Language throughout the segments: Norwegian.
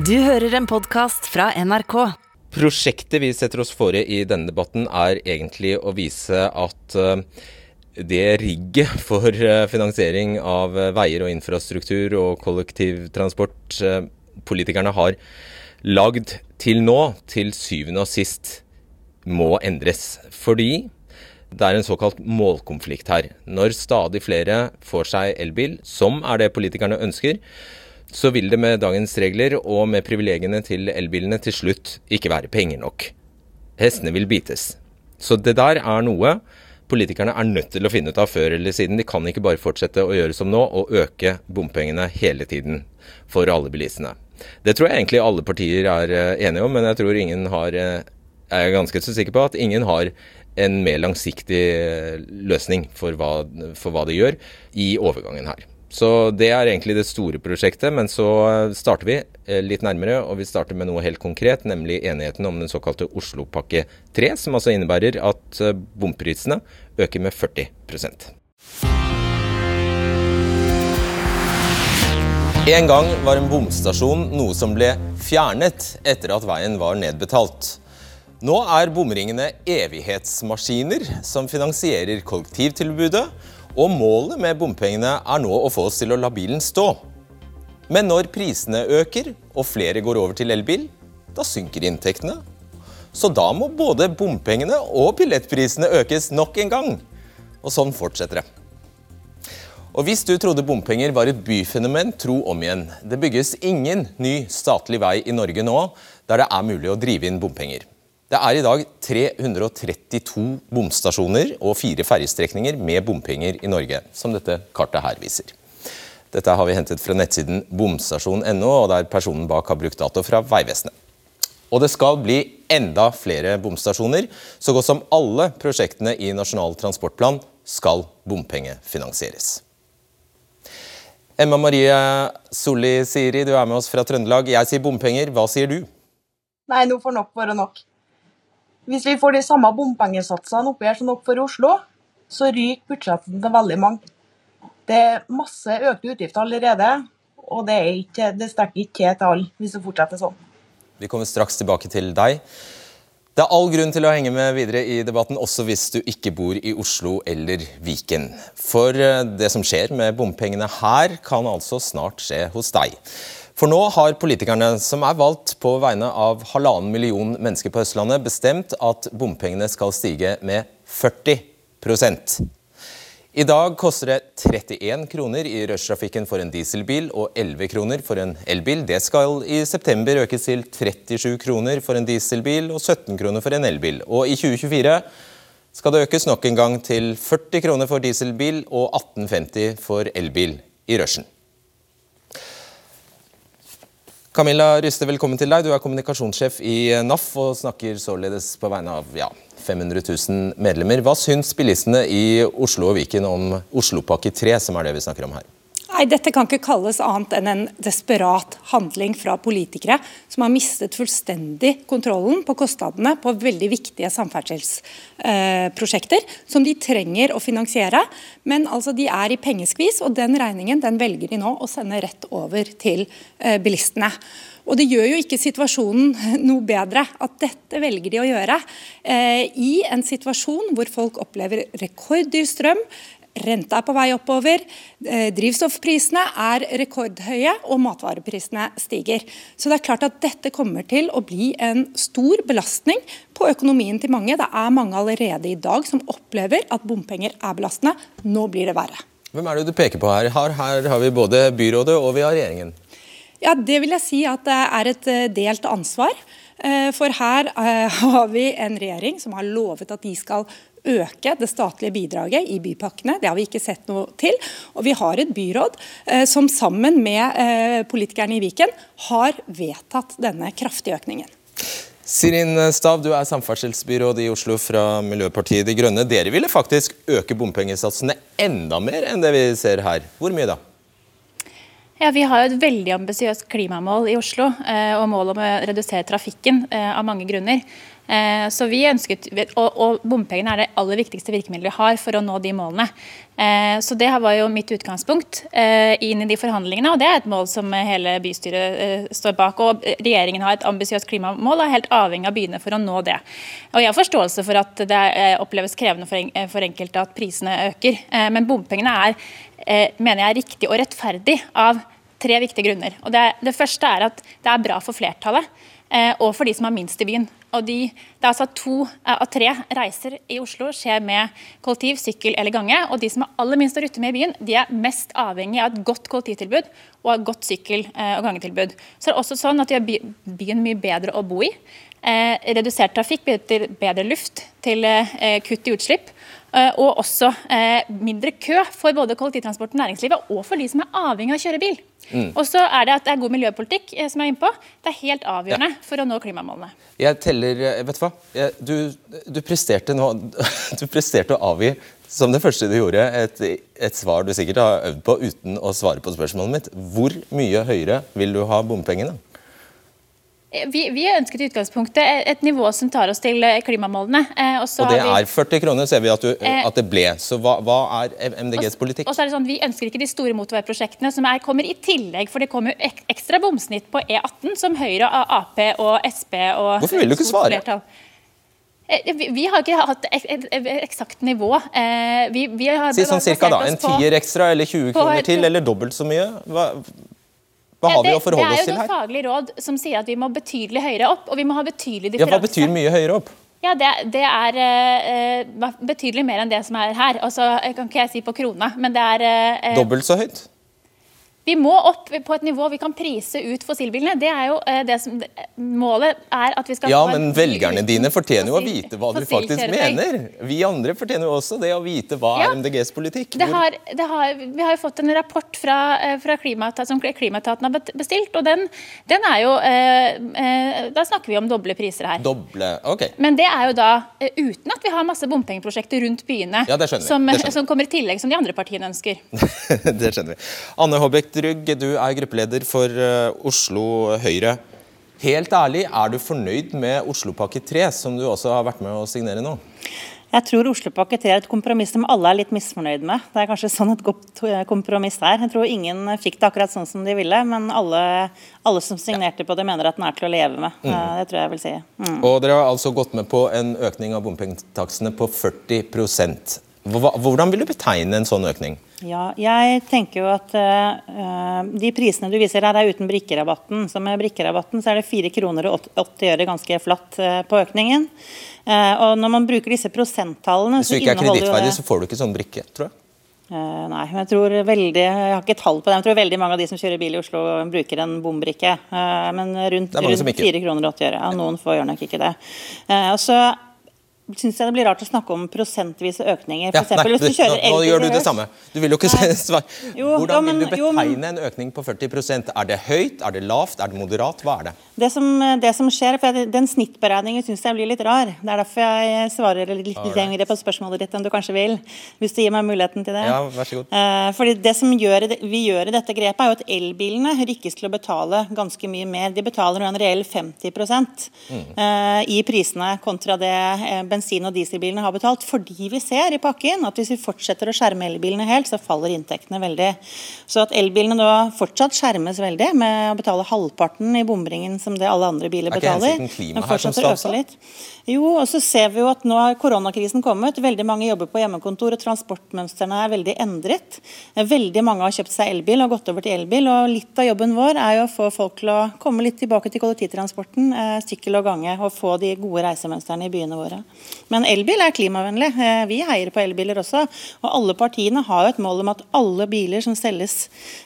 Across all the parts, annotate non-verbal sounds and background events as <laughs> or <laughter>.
Du hører en podkast fra NRK. Prosjektet vi setter oss fore i denne debatten er egentlig å vise at eh, det rigget for eh, finansiering av eh, veier og infrastruktur og kollektivtransport politikerne har lagd til nå, til syvende og sist må endres. Fordi det er en såkalt målkonflikt her. Når stadig flere får seg elbil, som er det politikerne ønsker, så vil det med dagens regler og med privilegiene til elbilene til slutt ikke være penger nok. Hestene vil bites. Så det der er noe politikerne er nødt til å finne ut av før eller siden. De kan ikke bare fortsette å gjøre som nå og øke bompengene hele tiden for alle bilistene. Det tror jeg egentlig alle partier er eh, enige om, men jeg tror ingen har eh, Jeg er ganske så sikker på at ingen har en mer langsiktig eh, løsning for hva, for hva de gjør i overgangen her. Så det er egentlig det store prosjektet, men så starter vi eh, litt nærmere. Og vi starter med noe helt konkret, nemlig enigheten om den såkalte Oslopakke 3, som altså innebærer at eh, bomprisene øker med 40% En gang var en bomstasjon noe som ble fjernet etter at veien var nedbetalt. Nå er bomringene evighetsmaskiner som finansierer kollektivtilbudet og målet med bompengene er nå å få oss til å la bilen stå. Men når prisene øker og flere går over til elbil, da synker inntektene. Så da må både bompengene og billettprisene økes nok en gang. Og sånn fortsetter det. Og Hvis du trodde bompenger var et byfenomen, tro om igjen. Det bygges ingen ny statlig vei i Norge nå der det er mulig å drive inn bompenger. Det er i dag 332 bomstasjoner og fire ferjestrekninger med bompenger i Norge, som dette kartet her viser. Dette har vi hentet fra nettsiden bomstasjon.no, og der personen bak har brukt dato fra Vegvesenet. Og det skal bli enda flere bomstasjoner. Så godt som alle prosjektene i Nasjonal transportplan skal bompengefinansieres. Emma Marie Solli Siri, du er med oss fra Trøndelag. Jeg sier bompenger. Hva sier du? Nei, nå får nok være nok. Hvis vi får de samme bompengesatsene oppi her som dere får i Oslo, så ryker budsjettet til veldig mange. Det er masse økte utgifter allerede, og det, er ikke, det strekker ikke til alle hvis det fortsetter sånn. Vi kommer straks tilbake til deg. Det er all grunn til å henge med videre i debatten, også hvis du ikke bor i Oslo eller Viken. For eh, det som skjer med bompengene her, kan altså snart skje hos deg. For nå har politikerne, som er valgt på vegne av halvannen million mennesker på Østlandet, bestemt at bompengene skal stige med 40 I dag koster det 31 kroner i rushtrafikken for en dieselbil og 11 kroner for en elbil. Det skal i september økes til 37 kroner for en dieselbil og 17 kroner for en elbil. Og i 2024 skal det økes nok en gang til 40 kroner for dieselbil og 18,50 for elbil i rushen. Camilla Ryste, velkommen til deg. Du er kommunikasjonssjef i NAF og snakker således på vegne av ja, 500 000 medlemmer. Hva syns bilistene i Oslo og Viken om Oslopakke 3, som er det vi snakker om her? Nei, Dette kan ikke kalles annet enn en desperat handling fra politikere som har mistet fullstendig kontrollen på kostnadene på veldig viktige samferdselsprosjekter eh, som de trenger å finansiere. Men altså de er i pengeskvis, og den regningen den velger de nå å sende rett over til eh, bilistene. Og Det gjør jo ikke situasjonen <laughs> noe bedre at dette velger de å gjøre eh, i en situasjon hvor folk opplever rekorddyr strøm, Renta er på vei oppover, eh, drivstoffprisene er rekordhøye og matvareprisene stiger. Så det er klart at dette kommer til å bli en stor belastning på økonomien til mange. Det er mange allerede i dag som opplever at bompenger er belastende. Nå blir det verre. Hvem er det du peker på her? Her, her har vi både byrådet og vi har regjeringen. Ja, Det vil jeg si at det er et eh, delt ansvar. Eh, for her <laughs> har vi en regjering som har lovet at de skal øke det statlige bidraget i bypakkene. Det har vi ikke sett noe til. Og vi har et byråd eh, som sammen med eh, politikerne i Viken har vedtatt denne kraftige økningen. Sirin Stav, du er samferdselsbyråd i Oslo fra Miljøpartiet De Grønne. Dere ville faktisk øke bompengesatsene enda mer enn det vi ser her. Hvor mye da? Ja, Vi har jo et veldig ambisiøst klimamål i Oslo, eh, og mål om å redusere trafikken eh, av mange grunner. Eh, så vi ønsket, og, Bompengene er det aller viktigste virkemidlet vi har for å nå de målene. Eh, så Det var jo mitt utgangspunkt eh, inn i de forhandlingene, og det er et mål som hele bystyret står bak. og Regjeringen har et ambisiøst klimamål og er helt avhengig av byene for å nå det. Og Jeg har forståelse for at det oppleves krevende for enkelte at prisene øker, men bompengene er mener jeg, riktig og rettferdig av tre viktige grunner. Og det, det første er at det er bra for flertallet og for de som har minst i byen. Og de, det er altså To eh, av tre reiser i Oslo skjer med kollektiv, sykkel eller gange. og De som er aller minst å rutte med i byen, de er mest avhengig av et godt kollektivtilbud og et godt sykkel- eh, og gangetilbud. Så det er også sånn at de gjør byen mye bedre å bo i. Eh, redusert trafikk bidrar til bedre luft, til eh, kutt i utslipp. Eh, og også eh, mindre kø for både kollektivtransporten, næringslivet og for de som er avhengig av å kjøre bil. Mm. Og så er det at det er god miljøpolitikk som jeg er inne på. Det er helt avgjørende ja. for å nå klimamålene. Jeg teller, vet du hva? Du, du, presterte nå, <laughs> du presterte å avgi som det første du gjorde, et, et, svar du sikkert har øvd på uten å svare på spørsmålet mitt. Hvor mye høyere vil du ha bompengene? Vi, vi ønsket i utgangspunktet et nivå som tar oss til eh, klimamålene. Eh, og det er 40 kroner, ser vi at, du, eh, at det ble. Så hva, hva er MDGs politikk? Og så er det sånn, Vi ønsker ikke de store motorveiprosjektene som er, kommer i tillegg. For det kommer jo ekstra bomsnitt på E18, som Høyre, Ap og Sp og Hvorfor vil du ikke svare? Vi har ikke hatt eksakt nivå. Vi, vi har si sånn cirka da, En tier ekstra eller 20 kroner til, eller dobbelt så mye? Hva, hva har vi å forholde oss til her? Det er jo noe faglig råd som sier at vi må betydelig høyere opp, og vi må ha betydelig differanse. Ja, Hva betyr mye høyere opp? Ja, Det, det er uh, betydelig mer enn det som er her. Altså, kan ikke jeg si på krona, men det er uh, Dobbelt så høyt? Vi må opp på et nivå vi kan prise ut fossilbilene. Det er jo eh, det som, Målet er at vi skal Ja, men velgerne dine fortjener jo å vite hva du faktisk mener. Vi andre fortjener jo også det å vite hva ja, er MDGs politikk. Det har, det har, vi har jo fått en rapport fra, eh, fra klimatat, som Klimaetaten har bestilt, og den, den er jo eh, eh, Da snakker vi om doble priser her. Doble, ok. Men det er jo da uten at vi har masse bompengeprosjekter rundt byene ja, som, som, kommer i tillegg, som de andre partiene ønsker. <laughs> det skjønner vi. Anne Håbek Rygg, du er gruppeleder for eh, Oslo Høyre. Helt ærlig, er du fornøyd med Oslopakke 3, som du også har vært med å signere nå? Jeg tror Oslopakke 3 er et kompromiss som alle er litt misfornøyd med. Det er kanskje sånn et godt eh, kompromiss er. Jeg tror ingen fikk det akkurat sånn som de ville, men alle, alle som signerte på det, mener at den er til å leve med. Mm. Det tror jeg vil si. Mm. Og Dere har altså gått med på en økning av bompengetakstene på 40 Hvordan vil du betegne en sånn økning? Ja, jeg tenker jo at uh, De prisene du viser her er uten brikkerabatten. Så med brikkerabatten så er det 4 kroner og 80 øre ganske flatt uh, på økningen. Uh, og når man bruker disse prosenttallene Hvis du ikke er kredittverdig, så får du ikke sånn brikke, tror jeg? nei, men jeg tror veldig Jeg har ikke tall på det. men Jeg tror veldig mange av de som kjører bil i Oslo, bruker en bombrikke. men rundt, rundt 4 kroner og 80 øre. Ja, noen får gjør nok ikke det. og så syns jeg det blir rart å snakke om prosentvise økninger. For ja, eksempel, nei, du kjører nå, nå gjør du det samme. Du vil jo ikke <laughs> svare. Hvordan ja, men, vil du betegne jo, men, en økning på 40% Er det høyt, er det lavt, er det moderat? Hva er det? Det som, det som skjer, for Den snittberegningen syns jeg blir litt rar. Det er derfor jeg svarer litt lenger på spørsmålet ditt enn du kanskje vil. Hvis du gir meg muligheten til det. Ja, vær så god. Eh, fordi Det som gjør, vi gjør i dette grepet, er jo at elbilene rykkes til å betale ganske mye mer. De betaler en reell 50 mm. eh, i prisene kontra det eh, bensin- og dieselbilene har betalt. Fordi vi ser i pakken at hvis vi fortsetter å skjerme elbilene helt, så faller inntektene veldig. Så at elbilene da fortsatt skjermes veldig med å betale halvparten i bomringen som det alle andre biler betaler. Er ikke hensikten klima her som statsråd? Jo, og så ser vi jo at nå har koronakrisen kommet. Veldig mange jobber på hjemmekontor, og transportmønstrene er veldig endret. Veldig mange har kjøpt seg elbil og gått over til elbil. og Litt av jobben vår er jo å få folk til å komme litt tilbake til kollektivtransporten, eh, sykkel og gange, og få de gode reisemønstrene i byene våre. Men elbil er klimavennlig. Eh, vi heier på elbiler også. Og alle partiene har jo et mål om at alle biler som selges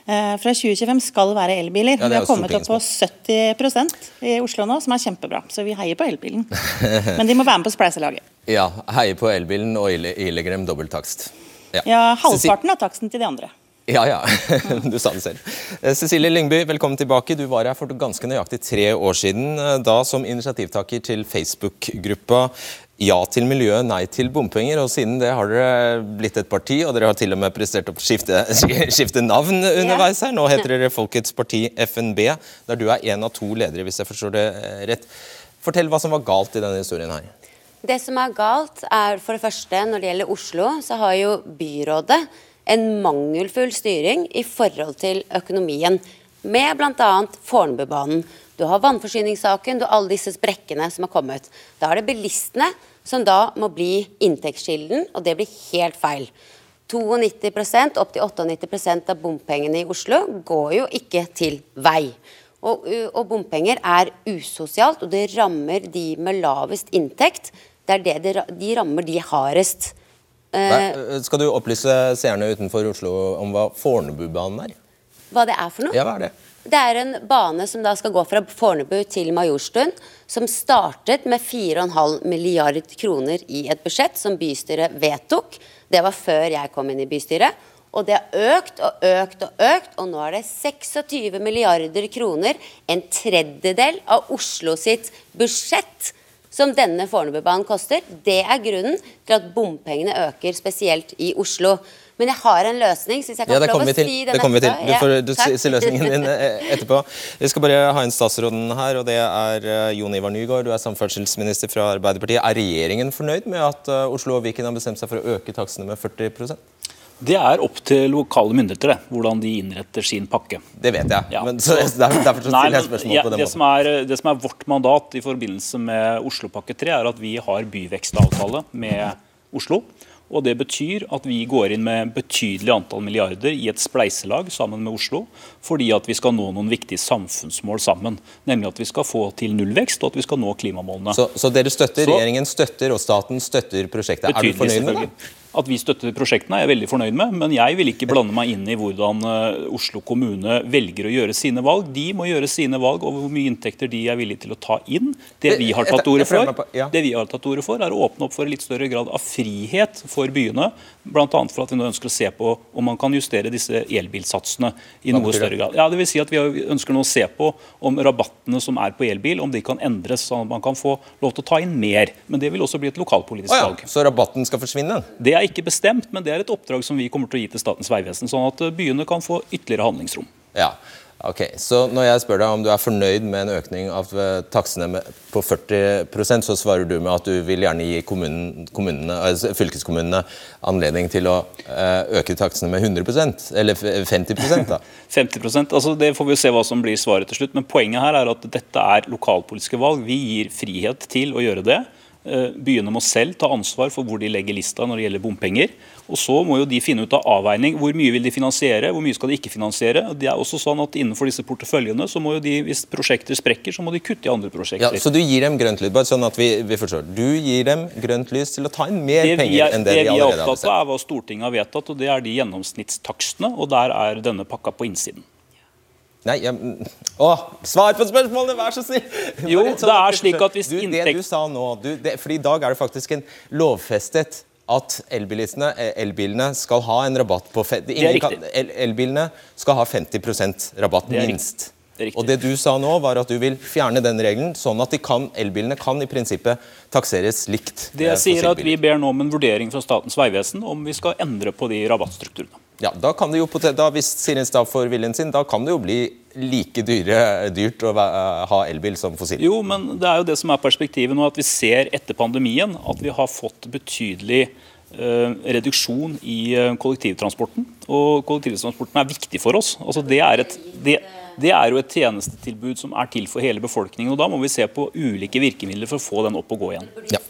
eh, fra 2025 skal være elbiler. Ja, vi har kommet opp på 70% i Oslo nå, som er kjempebra. Så vi heier på elbilen. <laughs> Men de må være med på spleiselaget. Ja, heier på elbilen og ilegger dem dobbelttakst. Ja. ja, halvparten av taksten til de andre. Ja, ja. <laughs> Du sa det selv. Eh, Cecilie Lyngby, velkommen tilbake. Du var her for ganske nøyaktig tre år siden, eh, da som initiativtaker til Facebook-gruppa Ja til miljøet, nei til bompenger. Og siden det har dere blitt et parti, og dere har til og med prestert å skifte, <laughs> skifte navn underveis her. Nå heter dere Folkets parti, FNB, der du er en av to ledere, hvis jeg forstår det eh, rett. Fortell hva som var galt i denne historien her. Det som er galt, er for det første når det gjelder Oslo, så har jo byrådet en mangelfull styring i forhold til økonomien, med bl.a. Fornebubanen. Du har vannforsyningssaken, du har alle disse sprekkene som har kommet. Da er det bilistene som da må bli inntektskilden, og det blir helt feil. 92% opp til 98% av bompengene i Oslo går jo ikke til vei. Og, og, bompenger er usosialt, og det rammer de med lavest inntekt. Det er det de, de rammer de hardest. Eh, skal du opplyse seerne utenfor Oslo om hva Fornebubanen er? Hva det er for noe? Ja, hva er det? Det er en bane som da skal gå fra Fornebu til Majorstuen, som startet med 4,5 milliard kroner i et budsjett som bystyret vedtok. Det var før jeg kom inn i bystyret. Og det har økt og økt og økt, og nå er det 26 milliarder kroner, en tredjedel av Oslo sitt budsjett, som denne Fornebubanen koster. Det er grunnen til at bompengene øker, spesielt i Oslo. Men jeg har en løsning. Synes jeg kan ja, det lov å til. si det kommer vi til. Du får du si løsningen din eh, etterpå. Vi skal bare ha inn statsråden her, og det er eh, Jon Ivar Nygaard. Du er samferdselsminister fra Arbeiderpartiet. Er regjeringen fornøyd med at eh, Oslo og Viken har bestemt seg for å øke takstene med 40 det er opp til lokale myndigheter det, hvordan de innretter sin pakke. Det vet jeg, ja. men så, derfor jeg spørsmål ja, på den det måten. Som er, det som er vårt mandat i forbindelse med Oslopakke 3, er at vi har byvekstavtale med Oslo. Og Det betyr at vi går inn med betydelig antall milliarder i et spleiselag sammen med Oslo, fordi at vi skal nå noen viktige samfunnsmål sammen. Nemlig at vi skal få til nullvekst og at vi skal nå klimamålene. Så, så dere støtter, så, regjeringen støtter og staten støtter prosjektet. Er du fornøyd med det? At vi støtter prosjektene er jeg veldig fornøyd med, men jeg vil ikke blande meg inn i hvordan eh, Oslo kommune velger å gjøre sine valg. De må gjøre sine valg over hvor mye inntekter de er villige til å ta inn. Det vi har tatt ordet for, det vi har tatt ordet for er å åpne opp for en litt større grad av frihet for byene. Bl.a. for at vi nå ønsker å se på om man kan justere disse elbilsatsene i noe større grad. Ja, det vil si at Vi ønsker nå å se på om rabattene som er på elbil, om de kan endres sånn at man kan få lov til å ta inn mer. Men det vil også bli et lokalpolitisk valg. Så rabatten skal forsvinne? Det er er ikke bestemt, men det er et oppdrag som vi kommer til å gi til Statens vegvesen, sånn at eh, byene kan få ytterligere handlingsrom. Ja, ok. Så når jeg spør deg om du er fornøyd med en økning av eh, taksene på 40% så svarer du med at du vil gjerne gi kommunen, altså fylkeskommunene anledning til å eh, øke taksene med 100% eller 50 da? <laughs> 50% altså Det får vi se hva som blir svaret til slutt. Men poenget her er at dette er lokalpolitiske valg. Vi gir frihet til å gjøre det. Eh, byene må selv ta ansvar for hvor de legger lista når det gjelder bompenger. Og Så må jo de finne ut av avveining. Hvor mye vil de finansiere, hvor mye skal de ikke finansiere. Det er også sånn at Innenfor disse porteføljene så må jo de, hvis prosjekter sprekker, så må de kutte i andre prosjekter. Ja, så du gir dem grønt lys, bare sånn at vi, vi forstår. Du gir dem grønt lys til å ta inn mer det penger er, enn det, det de allerede har bestemt. Det vi er opptatt av, er hva Stortinget har vedtatt, og det er de gjennomsnittstakstene. Og der er denne pakka på innsiden. Nei, jeg, å, Svar på spørsmålene, vær så snill! <laughs> Jo, det er slik at hvis du, Det du sa nå, du, det, for I dag er det faktisk en lovfestet at elbilene, eh, elbilene skal ha en rabatt på Det er riktig. el, Elbilene skal ha 50% rabatt, minst. Det og det du sa nå, var at du vil fjerne den regelen, sånn at kan, elbilene kan i prinsippet takseres likt. Det jeg sier at Vi ber nå om en vurdering fra Statens vegvesen om vi skal endre på de rabattstrukturene. Ja, da kan det jo, da, Hvis Sirinstad får viljen sin, da kan det jo bli like dyre, dyrt å ha elbil som fossil. Jo, men det er jo det som er perspektivet nå, at vi ser etter pandemien at vi har fått betydelig uh, reduksjon i uh, kollektivtransporten. Og kollektivtransporten er viktig for oss. Altså, det er et... Det, det er jo et tjenestetilbud som er til for hele befolkningen. og Da må vi se på ulike virkemidler for å få den opp og gå igjen. Ja.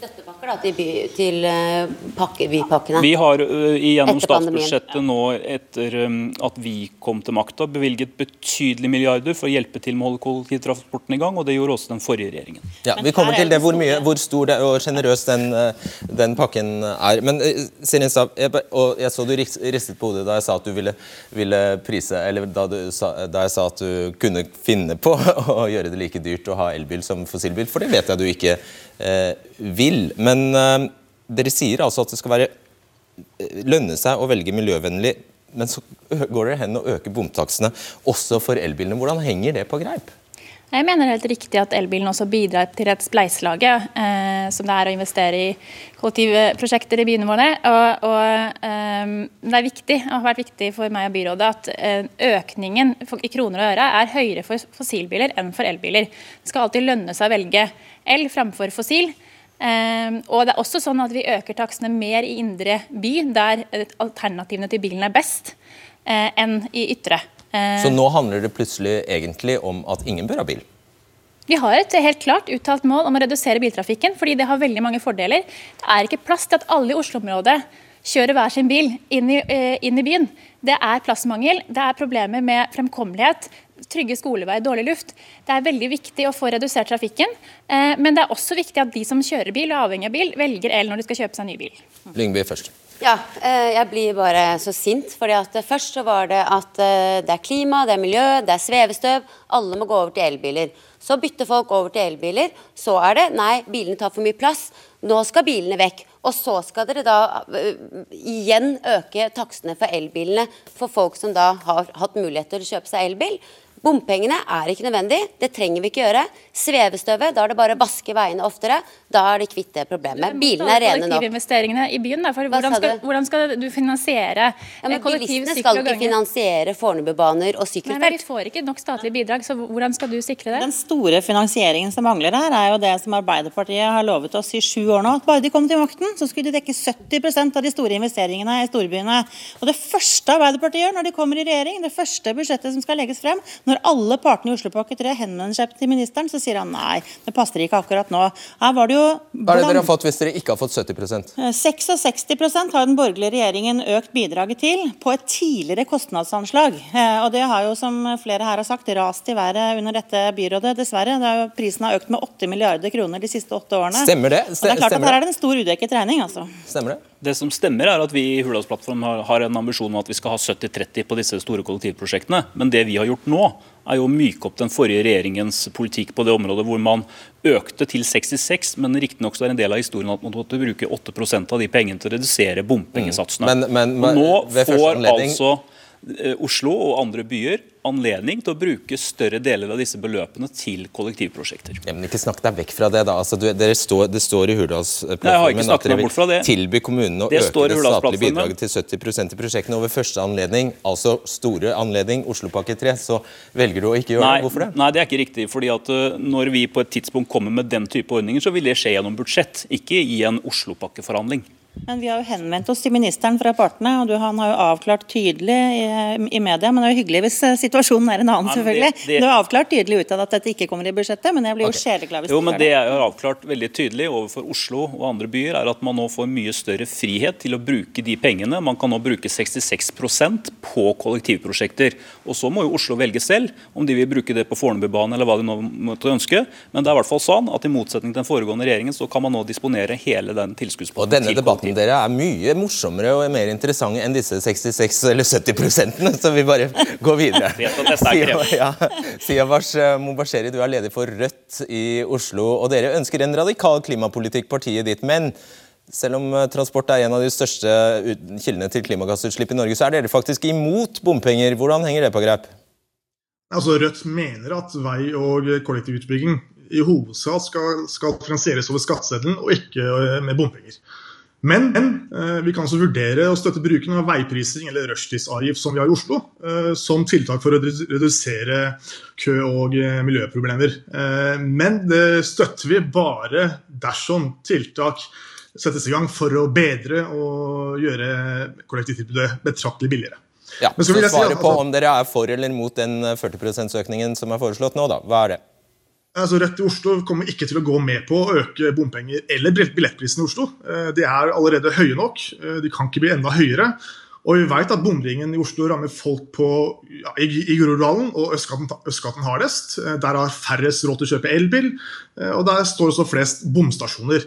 Da, til, by, til uh, pakke, bypakkene? Vi har uh, gjennom statsbudsjettet nå etter um, at vi kom til makta, bevilget betydelige milliarder for å hjelpe til med å holde kollektivtransporten i gang. og Det gjorde også den forrige regjeringen. Ja, Vi kommer til det hvor, mye, hvor stor det, og sjenerøs den, den, pakken er. Men Sirin Stav, jeg, og jeg så du ristet på hodet da jeg sa at du ville, ville prise, eller da, du, da jeg sa at du kunne finne på <laughs> å gjøre det like dyrt å ha elbil som fossilbil, for det vet jeg du ikke eh, vil. Men eh, dere sier altså at det skal være, eh, lønne seg å velge miljøvennlig men så <laughs> går dere hen og øker bomtakstene også for elbilene. Hvordan henger det på greip? Jeg mener det er helt riktig at elbilen også bidrar til et spleiselag, eh, som det er å investere i kollektivprosjekter i byene våre. Og, og eh, Det er viktig, og har vært viktig for meg og byrådet at eh, økningen i kroner og øre er høyere for fossilbiler enn for elbiler. Det skal alltid lønne seg å velge el framfor fossil. Eh, og det er også sånn at Vi øker takstene mer i indre by, der alternativene til bilen er best, eh, enn i ytre. Eh, Så nå handler det plutselig egentlig om at ingen bør ha bil? Vi har et helt klart uttalt mål om å redusere biltrafikken, fordi det har veldig mange fordeler. Det er ikke plass til at alle i Oslo-området kjører hver sin bil inn i, eh, inn i, byen. Det er plassmangel, det er problemer med fremkommelighet, trygge skoleveier, dårlig luft. Det er veldig viktig å få redusert trafikken, eh, men det er også viktig at de som kjører bil og er avhengig av bil, velger el når de skal kjøpe seg ny bil. Lyngby først. Ja, eh, jeg blir bare så sint. fordi at Først så var det at eh, det er klima, det er miljø, det er svevestøv. Alle må gå over til elbiler. Så bytter folk over til elbiler. Så er det nei, bilene tar for mye plass. Nå skal bilene vekk. Og så skal dere da igjen øke takstene for elbilene for folk som da har hatt mulighet til å kjøpe seg elbil. Bompengene er ikke nødvendig, det trenger vi ikke gjøre. Svevestøvet, da er det bare å vaske veiene oftere. Da er de kvitt det problemet. Bilene er rene nok. Kollektivinvesteringene i byen, for hvordan, skal, hvordan, skal, du finansiere ja, men kollektiv, Bilistene skal ikke finansiere Fornebubaner og sykkelfelt. Nei, men Vi får ikke nok statlige bidrag, så hvordan skal du sikre det? Den store finansieringen som mangler her, er jo det som Arbeiderpartiet har lovet oss i sju år nå. At bare de kom til makten, så skulle de dekke 70% av de store investeringene i storbyene. Og det første Arbeiderpartiet gjør når de kommer i regjering, det første budsjettet som skal legges frem, når når alle partene i Oslopakke 3 henvender seg til ministeren, så sier han nei, det passer ikke akkurat nå. Her var det jo Hva er det dere har fått hvis dere ikke har fått 70% 66 eh, har den borgerlige regjeringen økt bidraget til på et tidligere kostnadsanslag. Eh, og det har jo, som flere her har sagt, rast i været under dette byrådet, dessverre. Det jo, prisen har økt med 8 milliarder kroner de siste åtte årene. Stemmer det? Stemmer og det er klart at Her er det en stor udekket regning. altså. Stemmer det? Det som stemmer, er at vi i Hurdalsplattformen har en ambisjon om at vi skal ha 70-30 på disse store kollektivprosjektene. Men det vi har gjort nå, er jo å myke opp den forrige regjeringens politikk på det området hvor man økte til 66, men riktignok er en del av historien at man måtte bruke 8% av de pengene til å redusere bompengesatsene. Mm. Men, men, nå får altså Oslo og andre byer anledning til å bruke større deler av disse beløpene til kollektivprosjekter. Ja, men ikke snakk deg vekk fra det, da. Altså, du, står, det står i Hurdalsplattformen at dere vil tilby kommunene å øke det statlige bidraget til 70% i prosjektene over første anledning, altså store anledning, Oslopakke 3. Så velger du å ikke gjøre nei, det. Hvorfor det? Nei, det er ikke riktig. fordi at uh, Når vi på et tidspunkt kommer med den type ordninger, så vil det skje gjennom budsjett, ikke i en Oslopakkeforhandling. Men Vi har jo henvendt oss til ministeren fra partene, og du, han har jo avklart tydelig i, i, media. Men det er jo hyggelig hvis eh, situasjonen er en annen, ja, selvfølgelig. Det, det... Du har avklart tydelig utad at dette ikke kommer i budsjettet, men jeg blir okay. jo sjeleglad hvis jo, men det jeg har avklart veldig tydelig overfor Oslo og andre byer, er at man nå får mye større frihet til å bruke de pengene. Man kan nå bruke 66% på kollektivprosjekter. Og Så må jo Oslo velge selv om de vil bruke det på Fornebubanen eller hva de nå måtte ønske. Men det er i hvert fall sånn at i motsetning til den foregående regjeringen, så kan man nå disponere hele den tilskuddspotten debatten dere er mye morsommere og mer interessante enn disse 66 eller 70 prosentene, så vi bare går videre. <laughs> ja, Siavash Mubasheri, du er leder for Rødt i Oslo, og dere ønsker en radikal klimapolitikk, partiet ditt. men selv om eh, transport er en av de største kildene til klimagassutslipp i Norge, så er dere faktisk imot bompenger. Hvordan henger det på greip? Altså, Rødt mener at vei- og kollektivutbygging i hovedsak skal, skal finansieres over skatteseddelen og ikke eh, med bompenger. Men eh, vi kan også vurdere å støtte bruken av veiprising eller rushtidsavgift som vi har i Oslo, eh, som tiltak for å redusere kø- og eh, miljøproblemer. Men det støtter vi bare dersom tiltak settes i gang for å bedre og gjøre kollektivtilbudet betraktelig billigere. Ja, så Svaret si, altså, på om dere er for eller mot den 40 %-økningen som er foreslått nå, da, hva er det? Altså Rødt i Oslo kommer ikke til å gå med på å øke bompenger eller billettprisene i Oslo. Eh, de er allerede høye nok. Eh, de kan ikke bli enda høyere. Og vi vet at bomringen i Oslo rammer folk på, ja, i, i Groruddalen og østgaten, hardest. Eh, der har færrest råd til å kjøpe elbil, og der står også flest bomstasjoner.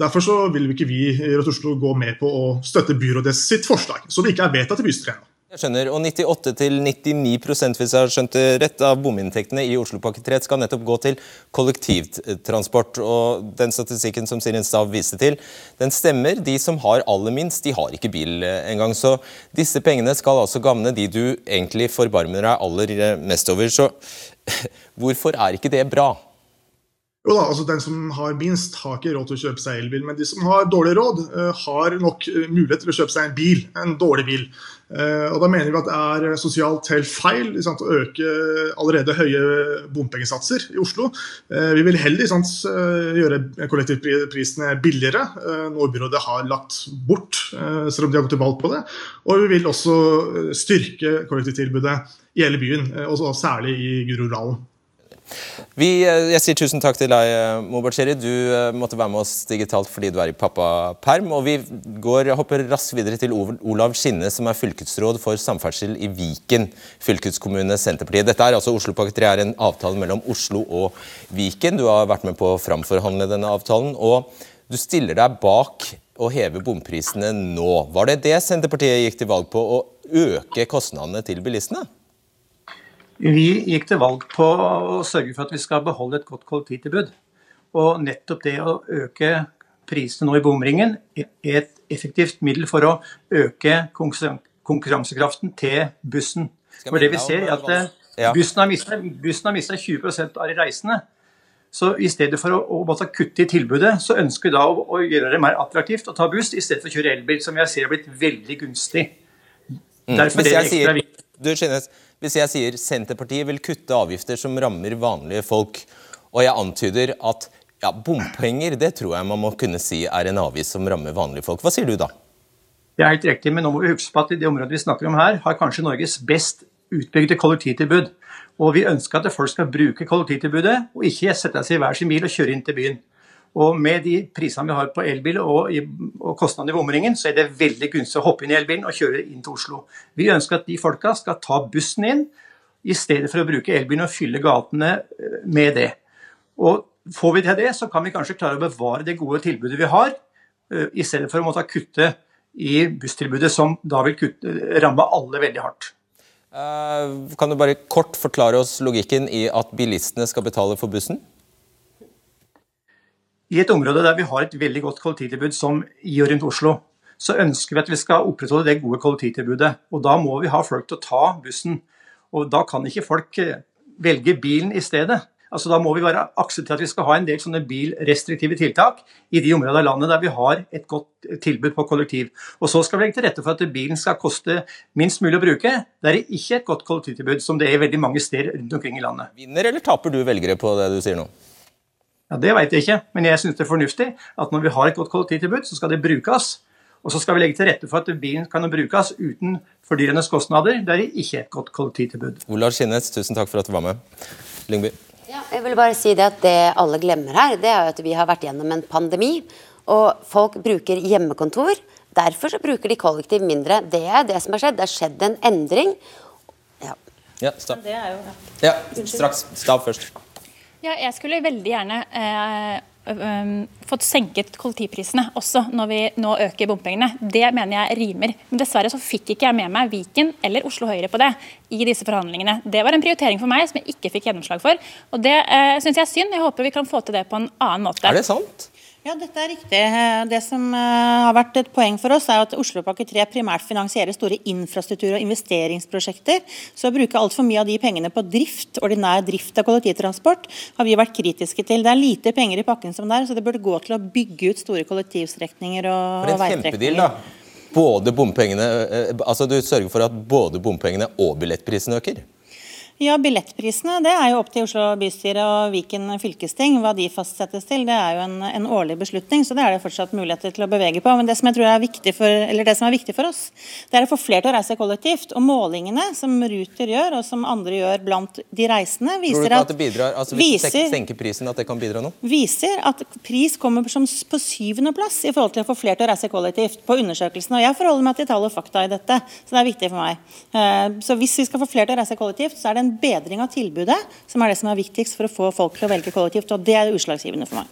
Derfor så vil vi ikke vi i Rødt Oslo gå med på å støtte byrådet sitt forslag, som ikke er vedtatt i bystyret ennå. Jeg skjønner, og 98-99 hvis jeg har skjønt det rett, av bominntektene i Oslopakke 3 skal nettopp gå til kollektivtransport. og Den statistikken som Sirin Stav viste til, den stemmer. De som har aller minst, de har ikke bil eh, engang. Så disse pengene skal altså gagne de du egentlig forbarmer deg aller eh, mest over. Så <laughs> hvorfor er ikke det bra? Jo da, altså Den som har minst, har ikke råd til å kjøpe seg elbil. Men de som har dårlig råd, uh, har nok mulighet til å kjøpe seg en bil. En dårlig bil. Uh, og Da mener vi at det er sosialt helt feil sant, å øke allerede høye bompengesatser i Oslo. Uh, vi vil heller sant, gjøre kollektivprisene billigere, noe byrådet har lagt bort, selv om de har gått til valg på det. Og vi vil også styrke kollektivtilbudet i hele byen, og særlig i Groruddalen. Vi, eh, jeg sier tusen takk til deg, eh, Du eh, måtte være med oss digitalt fordi du er i pappaperm. Og vi går, hopper raskt videre til Olav Skinne, som er fylkesråd for samferdsel i Viken fylkeskommune Senterpartiet. Dette er altså Oslopakke 3 er en avtale mellom Oslo og Viken. Du har vært med på å framforhandle denne avtalen. og du stiller deg bak å heve bomprisene nå. Var det det Senterpartiet gikk til valg på, å øke kostnadene til bilistene? Vi gikk til valg på å sørge for at vi skal beholde et godt kollektivtilbud. Og nettopp det å øke prisene nå i bomringen er et effektivt middel for å øke konkurransekraften til bussen. For det vi ser er at eh, Bussen har mistet 20 av de reisende. Så i stedet for å, å måtte kutte i tilbudet, så ønsker vi da å, å, gjøre det mer attraktivt å ta buss i stedet for å kjøre elbil, som jeg ser har blitt veldig gunstig. Mm. Derfor mm. er det ekstra viktig. Du, Skinnes, hvis jeg sier Senterpartiet vil kutte avgifter som rammer vanlige folk, og jeg antyder at ja, bompenger det tror jeg man må kunne si er en avgift som rammer vanlige folk. Hva sier du da? Det er helt riktig, men nå må vi huske på at i det området vi snakker om her, har kanskje Norges best utbygde kollektivtilbud. Og vi ønsker at folk skal bruke kollektivtilbudet, og ikke sette seg i hver sin bil og kjøre inn til byen. Og med de prisene vi har på elbil og, og kostnadene i bomringen, så er det veldig gunstig å hoppe inn i elbilen og kjøre inn til Oslo. Vi ønsker at de folka skal ta bussen inn, i stedet for å bruke elbilen og fylle gatene eh, med det. Og Får vi til det, så kan vi kanskje klare å bevare det gode tilbudet vi har, eh, i stedet for å måtte kutte i busstilbudet, som da vil kutte, ramme alle veldig hardt. Uh, kan du bare kort forklare oss logikken i at bilistene skal betale for bussen? I et område der vi har et veldig godt kollektivtilbud som i og rundt Oslo, så ønsker vi at vi skal opprettholde det gode kollektivtilbudet. Og da må vi ha folk til å ta bussen. Og da kan ikke folk eh, velge bilen i stedet. Altså Da må vi være akseptere at vi skal ha en del sånne bilrestriktive tiltak i de områdene av landet der vi har et godt tilbud på kollektiv. Og Så skal vi legge til rette for at bilen skal koste minst mulig å bruke. Det er ikke et godt kollektivtilbud, som det er veldig mange steder rundt omkring i landet. Vinner eller taper du velgere på det du sier nå? Ja, Det vet jeg ikke, men jeg syns det er fornuftig at når vi har et godt kollektivtilbud, så skal det brukes. Og så skal vi legge til rette for at bilen kan brukes uten fordyrende kostnader. Det er ikke et godt kollektivtilbud. Olav Skinnes, tusen takk for at du var med. Lyngby. Ja, jeg vil bare si Det at det alle glemmer her, det er jo at vi har vært gjennom en pandemi. Og folk bruker hjemmekontor. Derfor så bruker de kollektiv mindre. Det er det som har skjedd. Det har skjedd en endring. Ja, ja stav. Ja, straks. Stav først. Ja, jeg skulle veldig gjerne eh, fått senket kollektivprisene også når vi nå øker bompengene. Det mener jeg rimer. Men dessverre så fikk ikke jeg med meg Viken eller Oslo Høyre på det i disse forhandlingene. Det var en prioritering for meg som jeg ikke fikk gjennomslag for. Og det eh, syns jeg er synd. Jeg håper vi kan få til det på en annen måte. Er det sant? Ja, dette er riktig. Det som eh, har vært et poeng for oss, er at Oslopakke 3 primært finansierer store infrastruktur- og investeringsprosjekter. Så å bruke altfor mye av de pengene på drift, ordinær drift av kollektivtransport, har vi vært kritiske til. Det er lite penger i pakken som det er, så det burde gå til å bygge ut store kollektivstrekninger og, veistrekninger. Både bompengene, eh, altså Du sørger for at både bompengene og billettprisen øker? Ja, Billettprisene det er jo opp til Oslo bystyre og Viken fylkesting. Hva de fastsettes til, det er jo en, en, årlig beslutning, så det er det fortsatt muligheter til å bevege på. Men det som jeg tror er viktig for, eller det som er viktig for oss, det er å få flere til å reise kollektivt. Og målingene som Ruter gjør, og som andre gjør blant de reisende, viser tror du at, at det bidrar, altså Hvis viser, du senker prisen, at det kan bidra noe? Viser at pris kommer som på syvendeplass i forhold til å få flere til å reise kollektivt på undersøkelsen. Og jeg forholder meg til tall og fakta i dette, så det er viktig for meg. Eh, så hvis vi skal få flere til å reise kollektivt, så er det en en bedring av tilbudet som er det som er viktigst for å få folk til å velge kollektivt. og Det er utslagsgivende for meg.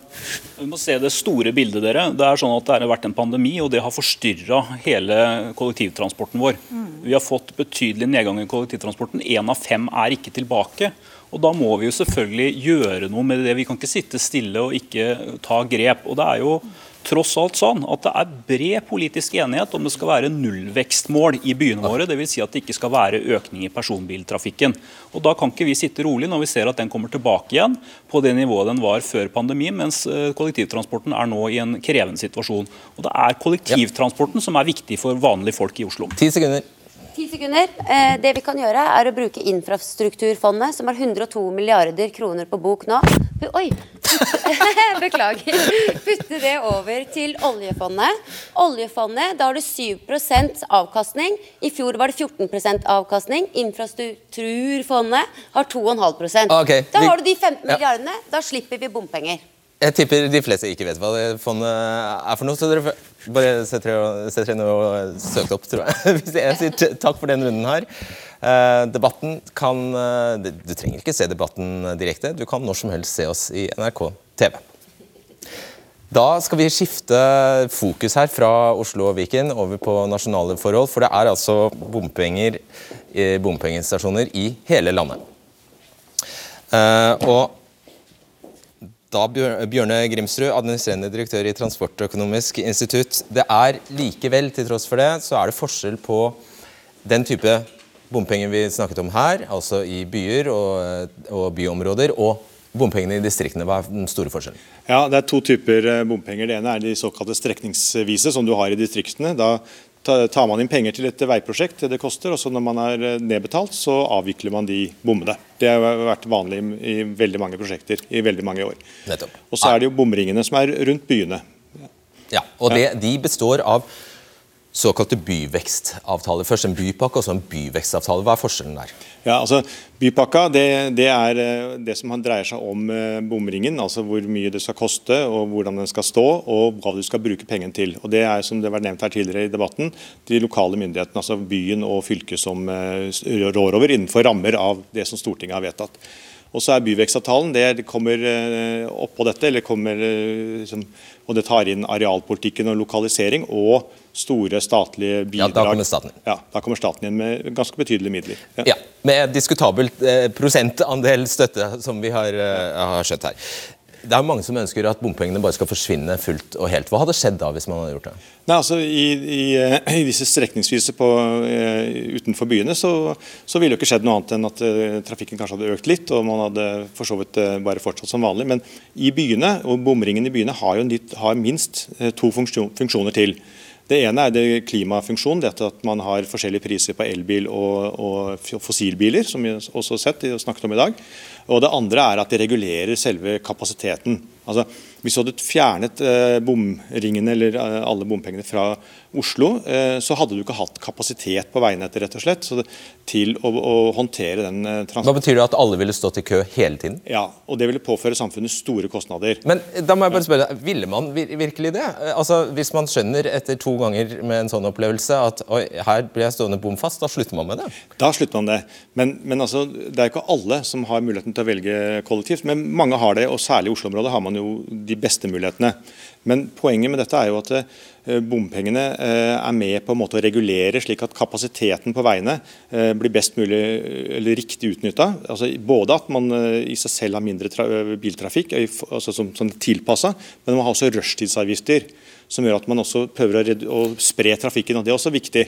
Vi må se det store bildet. dere. Det er sånn at det har vært en pandemi, og det har forstyrra hele kollektivtransporten vår. Mm. Vi har fått betydelig nedgang i kollektivtransporten. Én av fem er ikke tilbake. Og Da må vi jo selvfølgelig gjøre noe med det. Vi kan ikke sitte stille og ikke ta grep. Og det er jo tross alt sånn at det er bred politisk enighet om det skal være nullvekstmål i byene våre. Dvs. Si at det ikke skal være økning i personbiltrafikken. Og Da kan ikke vi sitte rolig når vi ser at den kommer tilbake igjen på det nivået den var før pandemien, mens eh, kollektivtransporten er nå i en krevende situasjon. Og Det er kollektivtransporten som er viktig for vanlige folk i Oslo. 10 sekunder. Ti sekunder. Eh, det vi kan gjøre, er å bruke infrastrukturfondet, som har 102 milliarder kroner på bok nå. Oi! <laughs> Beklager. Putte det over til oljefondet. Oljefondet, da har du 7% avkastning. I fjor var det 14% avkastning. Infrastrukturfondet har 2,5 okay, Da har du de 15 milliardene. Da slipper vi bompenger. Jeg tipper de fleste ikke vet hva det fondet er for noe, så dere bare setter dere ned og søker opp, tror jeg. <laughs> Hvis jeg sier takk for den runden her. Eh, debatten kan eh, Du trenger ikke se debatten direkte. Du kan når som helst se oss i NRK TV. Da skal vi skifte fokus her fra Oslo og Viken over på nasjonale forhold. For det er altså bompenger, bompengestasjoner i hele landet. Eh, og da Bjørne Grimsrud, administrerende direktør i Transportøkonomisk institutt. Det er likevel, til tross for det, så er det forskjell på den type bompenger vi snakket om her, altså i byer og, og byområder, og bompengene i distriktene. Hva er den store forskjellen? Ja, Det er to typer eh, bompenger. Det ene er de såkalte strekningsvise, som du har i distriktene. Da tar man inn penger til et veiprosjekt, det det koster, og så når man er eh, nedbetalt, så avvikler man de bommene. Det har vært vanlig i veldig mange prosjekter i veldig mange år. Og så er det jo bomringene som er rundt byene. Ja, og det, de består av såkalte byvekstavtaler. Først en bypakke og så en byvekstavtale. Hva er forskjellen der? Ja, altså Bypakka det, det, er eh, det som dreier seg om eh, bomringen. altså Hvor mye det skal koste, og hvordan den skal stå, og hva du skal bruke pengene til. Og Det er som det var nevnt her tidligere i debatten, de lokale myndighetene, altså byen og fylket som eh, rår over innenfor rammer av det som Stortinget har vedtatt. Og så er byvekstavtalen det kommer oppå dette, eller kommer, liksom, og det tar inn arealpolitikken og lokalisering. og store statlige bidrag. Ja, Da kommer staten inn. Ja, da kommer staten inn med ganske betydelige midler. Ja, ja Med diskutabelt eh, prosentandel støtte, som vi har, eh, har skjønt her. Det er mange som ønsker at bompengene bare skal forsvinne fullt og helt. Hva hadde skjedd da, hvis man hadde gjort det? Nei, altså I, i, eh, i disse strekningsvise på, uh, utenfor byene så, så ville det ikke skjedd noe annet enn at uh, trafikken kanskje hadde økt litt, og man hadde for så vidt bare fortsatt som vanlig. Men i byene, og bomringen i byene har jo har minst to funksjoner til. Det ene er det klimafunksjonen, dette at man har forskjellige priser på elbil og, og fossilbiler, som vi også har sett og snakket om i dag. Og Det andre er at det regulerer selve kapasiteten. Altså, hvis du hadde fjernet eh, bomringene eller eh, alle bompengene fra Oslo, eh, så hadde du ikke hatt kapasitet på veinettet rett og slett, det, til å, å, håndtere den transporten. Hva betyr det at alle ville stått i kø hele tiden? Ja, og det ville påføre samfunnet store kostnader. Men da må jeg bare spørre, ville man virkelig det? Altså, Hvis man skjønner etter to ganger med en sånn opplevelse at oi, her blir jeg stående bomfast, da slutter man med det? Da slutter man det. Men, men altså, det er ikke alle som har muligheten til å velge kollektivt, men mange har det, og særlig i Oslo-området har man jo de beste mulighetene. Men poenget med dette er jo at eh, bompengene eh, er med på en måte å regulere slik at kapasiteten på veiene eh, blir best mulig eller riktig utnytta. Altså både at man i seg selv har mindre biltrafikk altså som, som tilpassa, men man har også rushtidsavgifter. Som gjør at man også prøver å, spre trafikken. og Det er også viktig.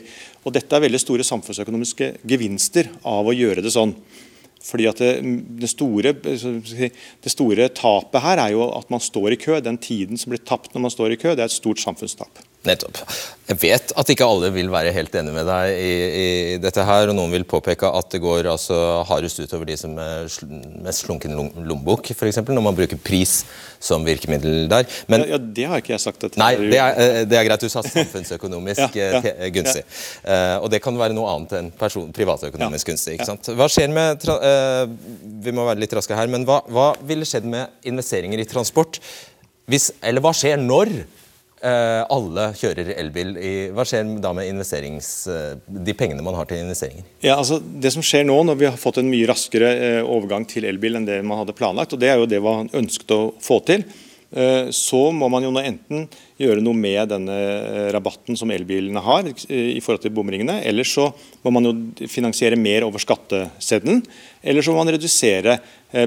Og Dette er veldig store samfunnsøkonomiske gevinster av å gjøre det sånn. Fordi at det, det, store, det, store, tapet her er jo at man står i kø. Den tiden som blir tapt når man står i kø, det er et stort samfunnstap. Nettopp. Jeg vet at ikke alle vil være helt enig med deg i, i dette her, og noen vil påpeke at det går altså hardest utover de som er mest slunken lommebok, f.eks. når man bruker pris som virkemiddel der. Men, ja, ja, Det har ikke jeg sagt. nei, det er, eh, det er, greit. Du sa samfunnsøkonomisk <laughs> ja, ja, gunstig. Uh, og det kan være noe annet enn person, privatøkonomisk gunstig. ikke sant? Hva skjer med uh, Vi må være litt raske her, men hva, hva ville skjedd med investeringer i transport? Hvis, eller hva skjer når eh, alle kjører elbil, hva skjer da med de pengene man har til investeringer? Ja, altså Det som skjer nå, når vi har fått en mye raskere overgang til elbil enn det man hadde planlagt, og det er jo det man ønsket å få til, så må man jo nå enten gjøre noe med denne rabatten som elbilene har i forhold til bomringene, eller så må man jo finansiere mer over skatteseddelen, eller så må man redusere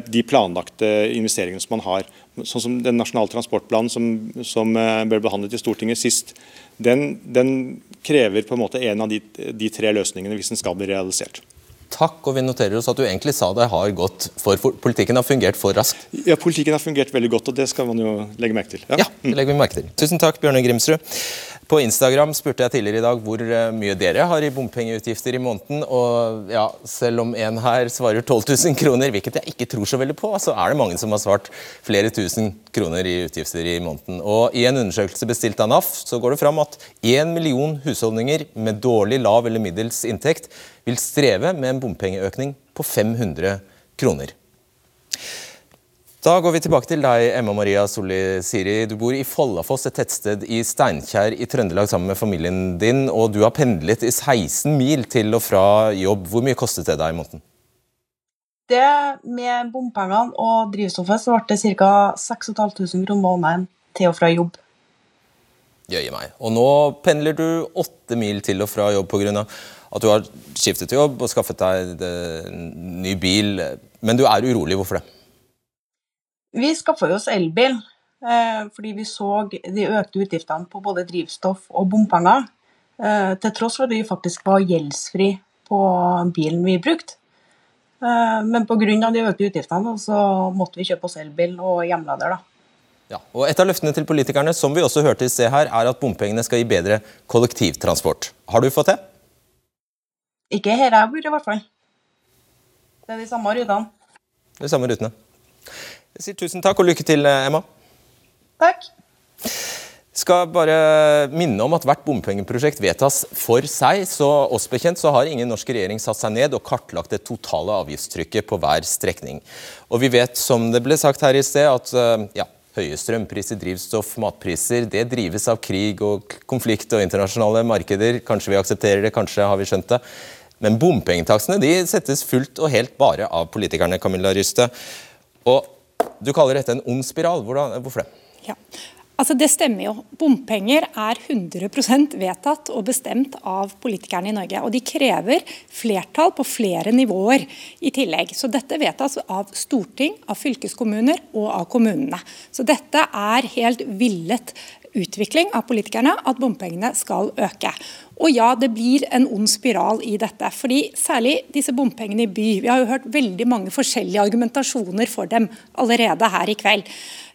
de planlagte investeringene som man har sånn som Den nasjonale transportplanen som, som eh, ble behandlet i Stortinget sist, den, den, krever på en måte en av de, de tre løsningene hvis den skal bli realisert. Takk, og vi noterer oss at du egentlig sa det har gått for, for Politikken har fungert for raskt? Ja, politikken har fungert veldig godt, og det skal man jo legge merke til. Ja, ja det legger vi merke til. Tusen takk, Bjørne Grimsrud. På Instagram spurte jeg tidligere i dag hvor eh, mye dere har i bompengeutgifter i måneden. Og ja, selv om en her svarer 12 000 kroner, hvilket jeg ikke tror så veldig på, så er det mange som har svart flere tusen kroner i utgifter i måneden. Og I en undersøkelse bestilt av NAF så går det fram at én million husholdninger med dårlig, lav eller middels inntekt vil streve med en bompengeøkning på 500 kroner. Da går vi tilbake til deg, Emma Maria Solli Siri. Du bor i Follafoss, et tettsted i Steinkjer i Trøndelag sammen med familien din. Og du har pendlet i 16 mil til og fra jobb. Hvor mye kostet det deg i måneden? Det Med bompengene og drivstoffet så ble det ca. 6500 kroner måneden til og fra jobb. Jøye meg. Og nå pendler du åtte mil til og fra jobb pga. at du har skiftet jobb og skaffet deg en ny bil. Men du er urolig. Hvorfor det? Vi skaffa oss elbil eh, fordi vi så de økte utgiftene på både drivstoff og bompenger. Eh, til tross for at vi faktisk var gjeldsfri på bilen vi brukte. Eh, men pga. de økte utgiftene så måtte vi kjøpe oss elbil og hjemlader. da. Ja, og Et av løftene til politikerne som vi også hørte i sted her, er at bompengene skal gi bedre kollektivtransport. Har du fått det? Ikke her jeg bor, i hvert fall. Det er de samme rutene. De samme rutene. Jeg sier tusen takk og lykke til, eh, Emma. Takk. Skal bare minne om at hvert bompengeprosjekt vedtas for seg. så oss bekjent så har ingen norsk regjering satt seg ned og kartlagt det totale avgiftstrykket på hver strekning. Og vi vet, som det ble sagt her i sted, at eh, ja, høye strømpriser, drivstoff, matpriser, det drives av krig og konflikt og internasjonale markeder. Kanskje vi aksepterer det, kanskje har vi skjønt det. Men bompengetakstene de settes fullt og helt bare av politikerne, Camilla Ryste. Og du kaller dette en ond spiral. Hvorfor det? Ja. Altså Det stemmer jo. Bompenger er 100% vedtatt og bestemt av politikerne i Norge. Og de krever flertall på flere nivåer i tillegg. Så dette vedtas av storting, av fylkeskommuner og av kommunene. Så dette er helt villet utvikling av politikerne at bompengene skal øke. Og ja, det blir en ond spiral i dette. fordi Særlig disse bompengene i by. Vi har jo hørt veldig mange forskjellige argumentasjoner for dem allerede her i kveld.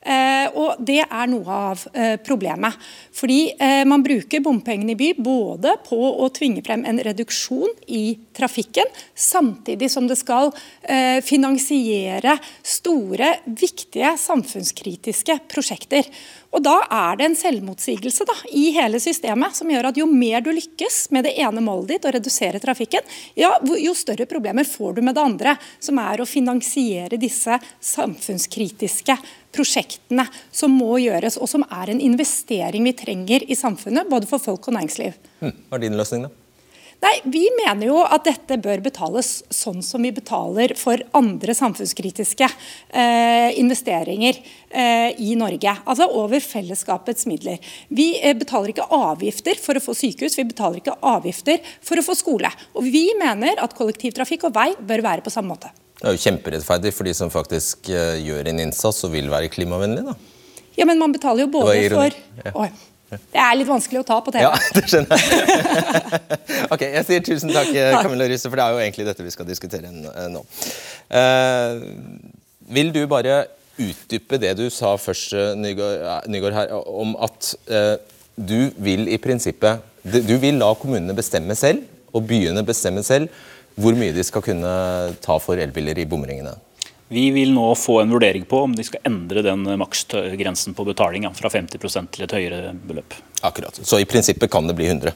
Eh, og Det er noe av eh, problemet. Fordi eh, Man bruker bompengene i by både på å tvinge frem en reduksjon i trafikken, samtidig som det skal finansiere store, viktige samfunnskritiske prosjekter. Og Da er det en selvmotsigelse da, i hele systemet som gjør at jo mer du lykkes med det ene målet ditt, å redusere trafikken, ja, jo større problemer får du med det andre, som er å finansiere disse samfunnskritiske prosjektene som må gjøres, og som er en investering vi trenger i samfunnet, både for folk og næringsliv. Hm. Hva er din løsning, da? Nei, Vi mener jo at dette bør betales sånn som vi betaler for andre samfunnskritiske eh, investeringer eh, i Norge. Altså over fellesskapets midler. Vi eh, betaler ikke avgifter for å få sykehus, vi betaler ikke avgifter for å få skole. Og Vi mener at kollektivtrafikk og vei bør være på samme måte. Det er jo kjemperettferdig for de som faktisk uh, gjør en innsats og vil være klimavennlige. da. Ja, men man betaler jo både for ja. Det er litt vanskelig å ta på TV. Ja, <laughs> det skjønner jeg. <laughs> ok, Jeg sier tusen takk, Camilla Rysse, for det er jo egentlig dette vi skal diskutere eh, nå. Uh, vil du bare utdype det du sa først, Nygaard, Nygaard, her, om at uh, du vil i prinsippet Du vil la kommunene bestemme selv, og byene bestemme selv, hvor mye de skal kunne ta for elbiler i bomringene? Vi vil nå få en vurdering på om de skal endre den maksgrensen på betaling fra 50 til et høyere beløp. Akkurat. Så i prinsippet kan det bli 100?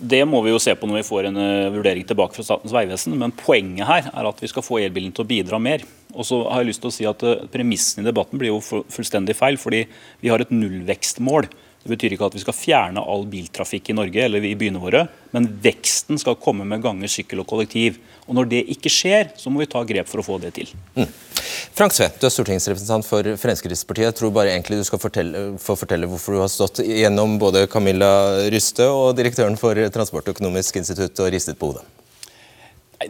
Det må vi jo se på når vi får en eh, vurdering tilbake fra Statens vegvesen. Men poenget her er at vi skal få elbilen til å bidra mer. Og så har jeg lyst til å si at eh, Premissen i debatten blir jo fullstendig feil. fordi vi har et nullvekstmål Det betyr ikke at vi skal fjerne all biltrafikk i Norge eller i byene våre, men veksten skal komme med gange, sykkel og kollektiv. Og Når det ikke skjer, så må vi ta grep for å få det til. Mm. Frank Sve, du er stortingsrepresentant for Fremskrittspartiet. Jeg tror bare egentlig du skal fortelle, få fortelle hvorfor du har stått gjennom både Camilla Ryste og direktøren for Transportøkonomisk institutt og ristet på hodet.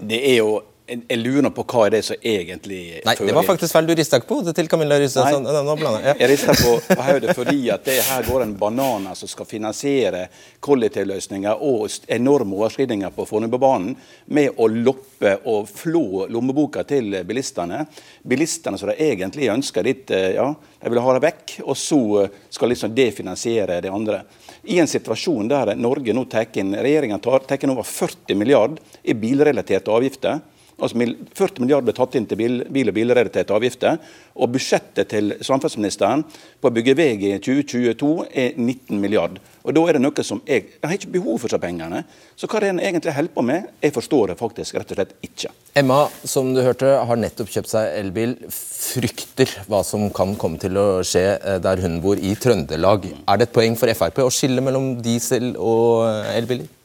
Det er jo jeg lurer på hva er det som egentlig Nei, det var faktisk feil. Du rista ikke på hodet til Camilla Rysse. Nei, så, nå jeg. rista på, på hodet fordi at det her går en banan som skal finansiere kollektivløsninger og enorme overskridinger på Fornebubanen med å loppe og flå lommeboka til bilistene. Bilistene som de egentlig ønsker litt, eh, ja, de vil ha det vekk, og så skal liksom det finansiere det andre. I en situasjon der Norge nå tar inn, regjeringa tar, tar inn over 40 milliard i bilrelaterte avgifter Altså 40 milliarder tatt inn til bil, bil og bilrelaterte avgifter. Og budsjettet til samferdselsministeren på å bygge vei i 2022 er 19 milliarder. Og da er det noe som jeg, jeg har ikke behov for disse pengene. Så hva det er en egentlig holder på med, jeg forstår det faktisk rett og slett ikke. Emma, som du hørte, har nettopp kjøpt seg elbil. Frykter hva som kan komme til å skje eh, der hun bor, i Trøndelag. Er det et poeng for Frp å skille mellom diesel og eh, elbiler?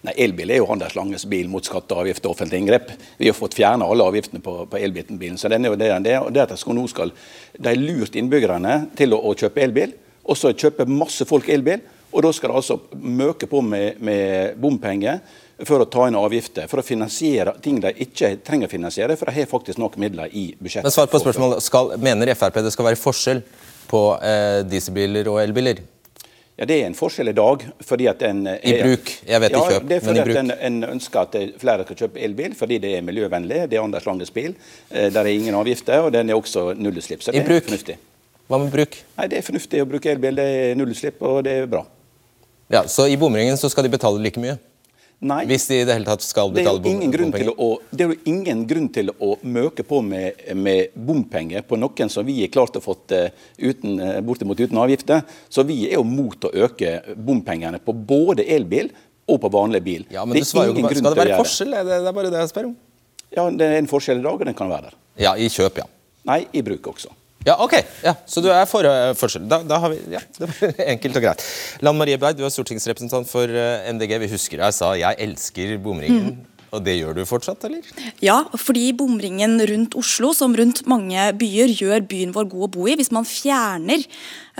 Nei, Elbil er jo Anders Langes bil mot skatte, avgift og offentlig inngrep. Vi har fått fjerna alle avgiftene på, på elbilen. Så den er jo det, det, og det at skal nå skal, De lurt innbyggerne til å, å kjøpe elbil, og så kjøper masse folk elbil. Og da skal de altså møke på med, med bompenger for å ta inn avgifter, for å finansiere ting de ikke trenger å finansiere, for de har faktisk nok midler i budsjettet. Men svar på spørsmålet, skal, Mener Frp det skal være forskjell på eh, dieselbiler og elbiler? Ja, Det er en forskjell i dag. fordi at en... Er, I bruk, jeg vet ja, i kjøp, det er fordi i bruk. at en, en ønsker at flere skal kjøpe elbil, fordi det er miljøvennlig. Det er Anders Langes bil. Eh, der er ingen avgifter, og den er også nullutslipp. Så I det bruk. er fornuftig. Hva med bruk? Nei, Det er fornuftig å bruke elbil. Det er nullutslipp, og det er bra. Ja, Så i bomringen så skal de betale like mye? Nei. Hvis de i det hele tatt skal Det betale bompenger? å, det er jo ingen grunn til å møke på med, med bompenger på noen som vi er klart å fått eh, uten, eh, bortimot uten avgifter. Så vi er jo mot å øke bompengene på både elbil og på vanlig bil. Ja, men du svarer jo ikke Skal det være forskjell? Det er bare det jeg spør om. Ja, Det er en forskjell i dag, og den kan være der. Ja, i kjøp, ja. Nei, i bruk også. Ja, ok. Ja, så du er for uh, forskjell. Da, da har vi, ja, det var <laughs> Enkelt og greit. Lan Marie Berg, du er stortingsrepresentant for MDG. Vi husker deg sa 'jeg elsker bomringen'. Og det gjør du fortsatt, eller? Ja, fordi bomringen rundt Oslo, som rundt mange byer, gjør byen vår god å bo i. Hvis man fjerner,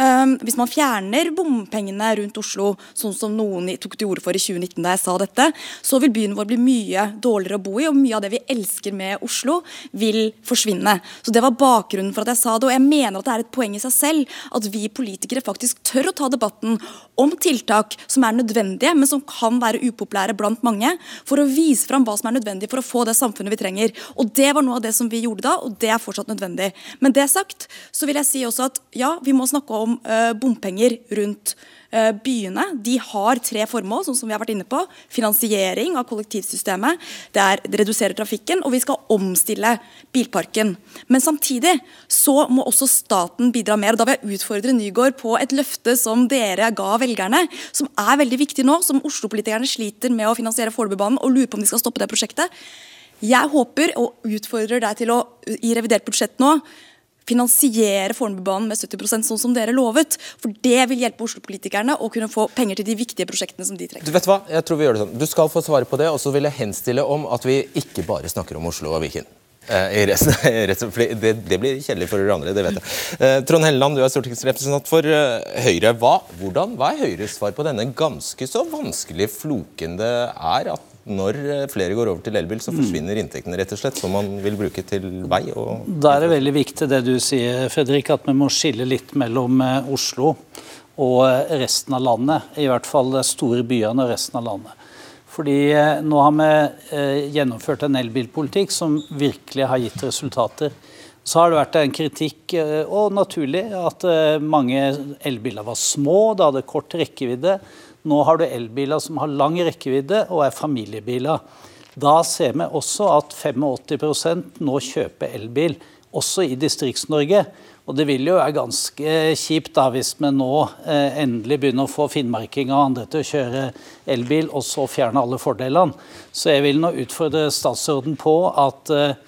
um, hvis man fjerner bompengene rundt Oslo, sånn som noen tok til orde for i 2019 da jeg sa dette, så vil byen vår bli mye dårligere å bo i, og mye av det vi elsker med Oslo, vil forsvinne. Så Det var bakgrunnen for at jeg sa det, og jeg mener at det er et poeng i seg selv at vi politikere faktisk tør å ta debatten om tiltak som er nødvendige, men som kan være upopulære blant mange, for å vise fram hva som er nødvendig for å få det samfunnet vi trenger. Og Det var noe av det som vi gjorde da, og det er fortsatt nødvendig. Men det sagt, så vil jeg si også at ja, vi må snakke om eh, bompenger rundt eh, byene. De har tre formål, sånn som vi har vært inne på. Finansiering av kollektivsystemet, det er det reduserer trafikken, og vi skal omstille bilparken. Men samtidig så må også staten bidra mer. og Da vil jeg utfordre Nygård på et løfte som dere ga velgerne, som er veldig viktig nå, som Oslo-politikerne sliter med å finansiere Fornebubanen og lurer på om de skal stoppe det prosjektet. Jeg håper og utfordrer deg til å i revidert budsjett nå finansiere Fornebubanen med 70% sånn som dere lovet. For det vil hjelpe Oslo-politikerne å kunne få penger til de viktige prosjektene som de trenger. Du vet hva? Jeg tror vi gjør det sånn. Du skal få svare på det, og så vil jeg henstille om at vi ikke bare snakker om Oslo og Viken. Eh, I resten, <laughs> resten, det, det blir kjedelig for dere andre, det vet jeg. Eh, Trond Helleland, du er stortingsrepresentant for eh, Høyre. Hva, hvordan, hva er Høyres svar på denne ganske så vanskelig floken det er at når eh, flere går over til elbil, så forsvinner inntektene rett og slett, som man vil bruke til vei? og... Da er det veldig viktig det du sier, Fredrik, at vi må skille litt mellom eh, Oslo og eh, resten av landet. I hvert fall de store byene og resten av landet. Fordi nå har vi gjennomført en elbilpolitikk som virkelig har gitt resultater. Så har det vært en kritikk, og naturlig, at mange elbiler var små, det hadde kort rekkevidde. Nå har du elbiler som har lang rekkevidde og er familiebiler. Da ser vi også at 85% nå kjøper elbil, også i Distrikts-Norge. Og Det vil jo være ganske kjipt da hvis vi nå eh, endelig begynner å få finnmarkinger og andre til å kjøre elbil, og så fjerne alle fordelene. Så jeg vil nå utfordre statsråden på at eh,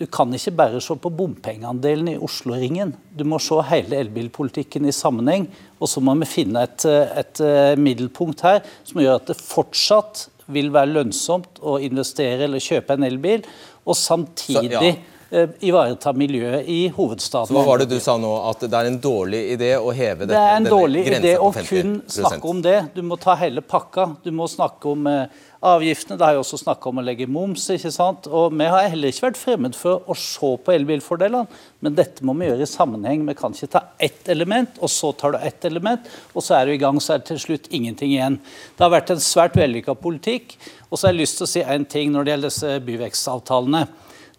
du kan ikke bare se på bompengeandelen i Oslo-ringen. Du må se hele elbilpolitikken i sammenheng. Og så må vi finne et, et eh, middelpunkt her som gjør at det fortsatt vil være lønnsomt å investere eller kjøpe en elbil, og samtidig Så, ja. eh, ivareta miljøet i hovedstaden. Så hva var det du sa nå? At det er en dårlig idé å heve Det er en dårlig idé å på 50 kun snakke om det. Du må ta hele pakka. Du må snakke om eh, avgiftene. Det har jo også snakka om å legge moms. ikke sant? Og Vi har heller ikke vært fremmed for å se på elbilfordelene, men dette må vi gjøre i sammenheng. Vi kan ikke ta ett element, og så tar du ett element, og så er du i gang, så er det til slutt ingenting igjen. Det har vært en svært vellykka politikk. Og så har jeg lyst til å si en ting når det gjelder disse byvekstavtalene.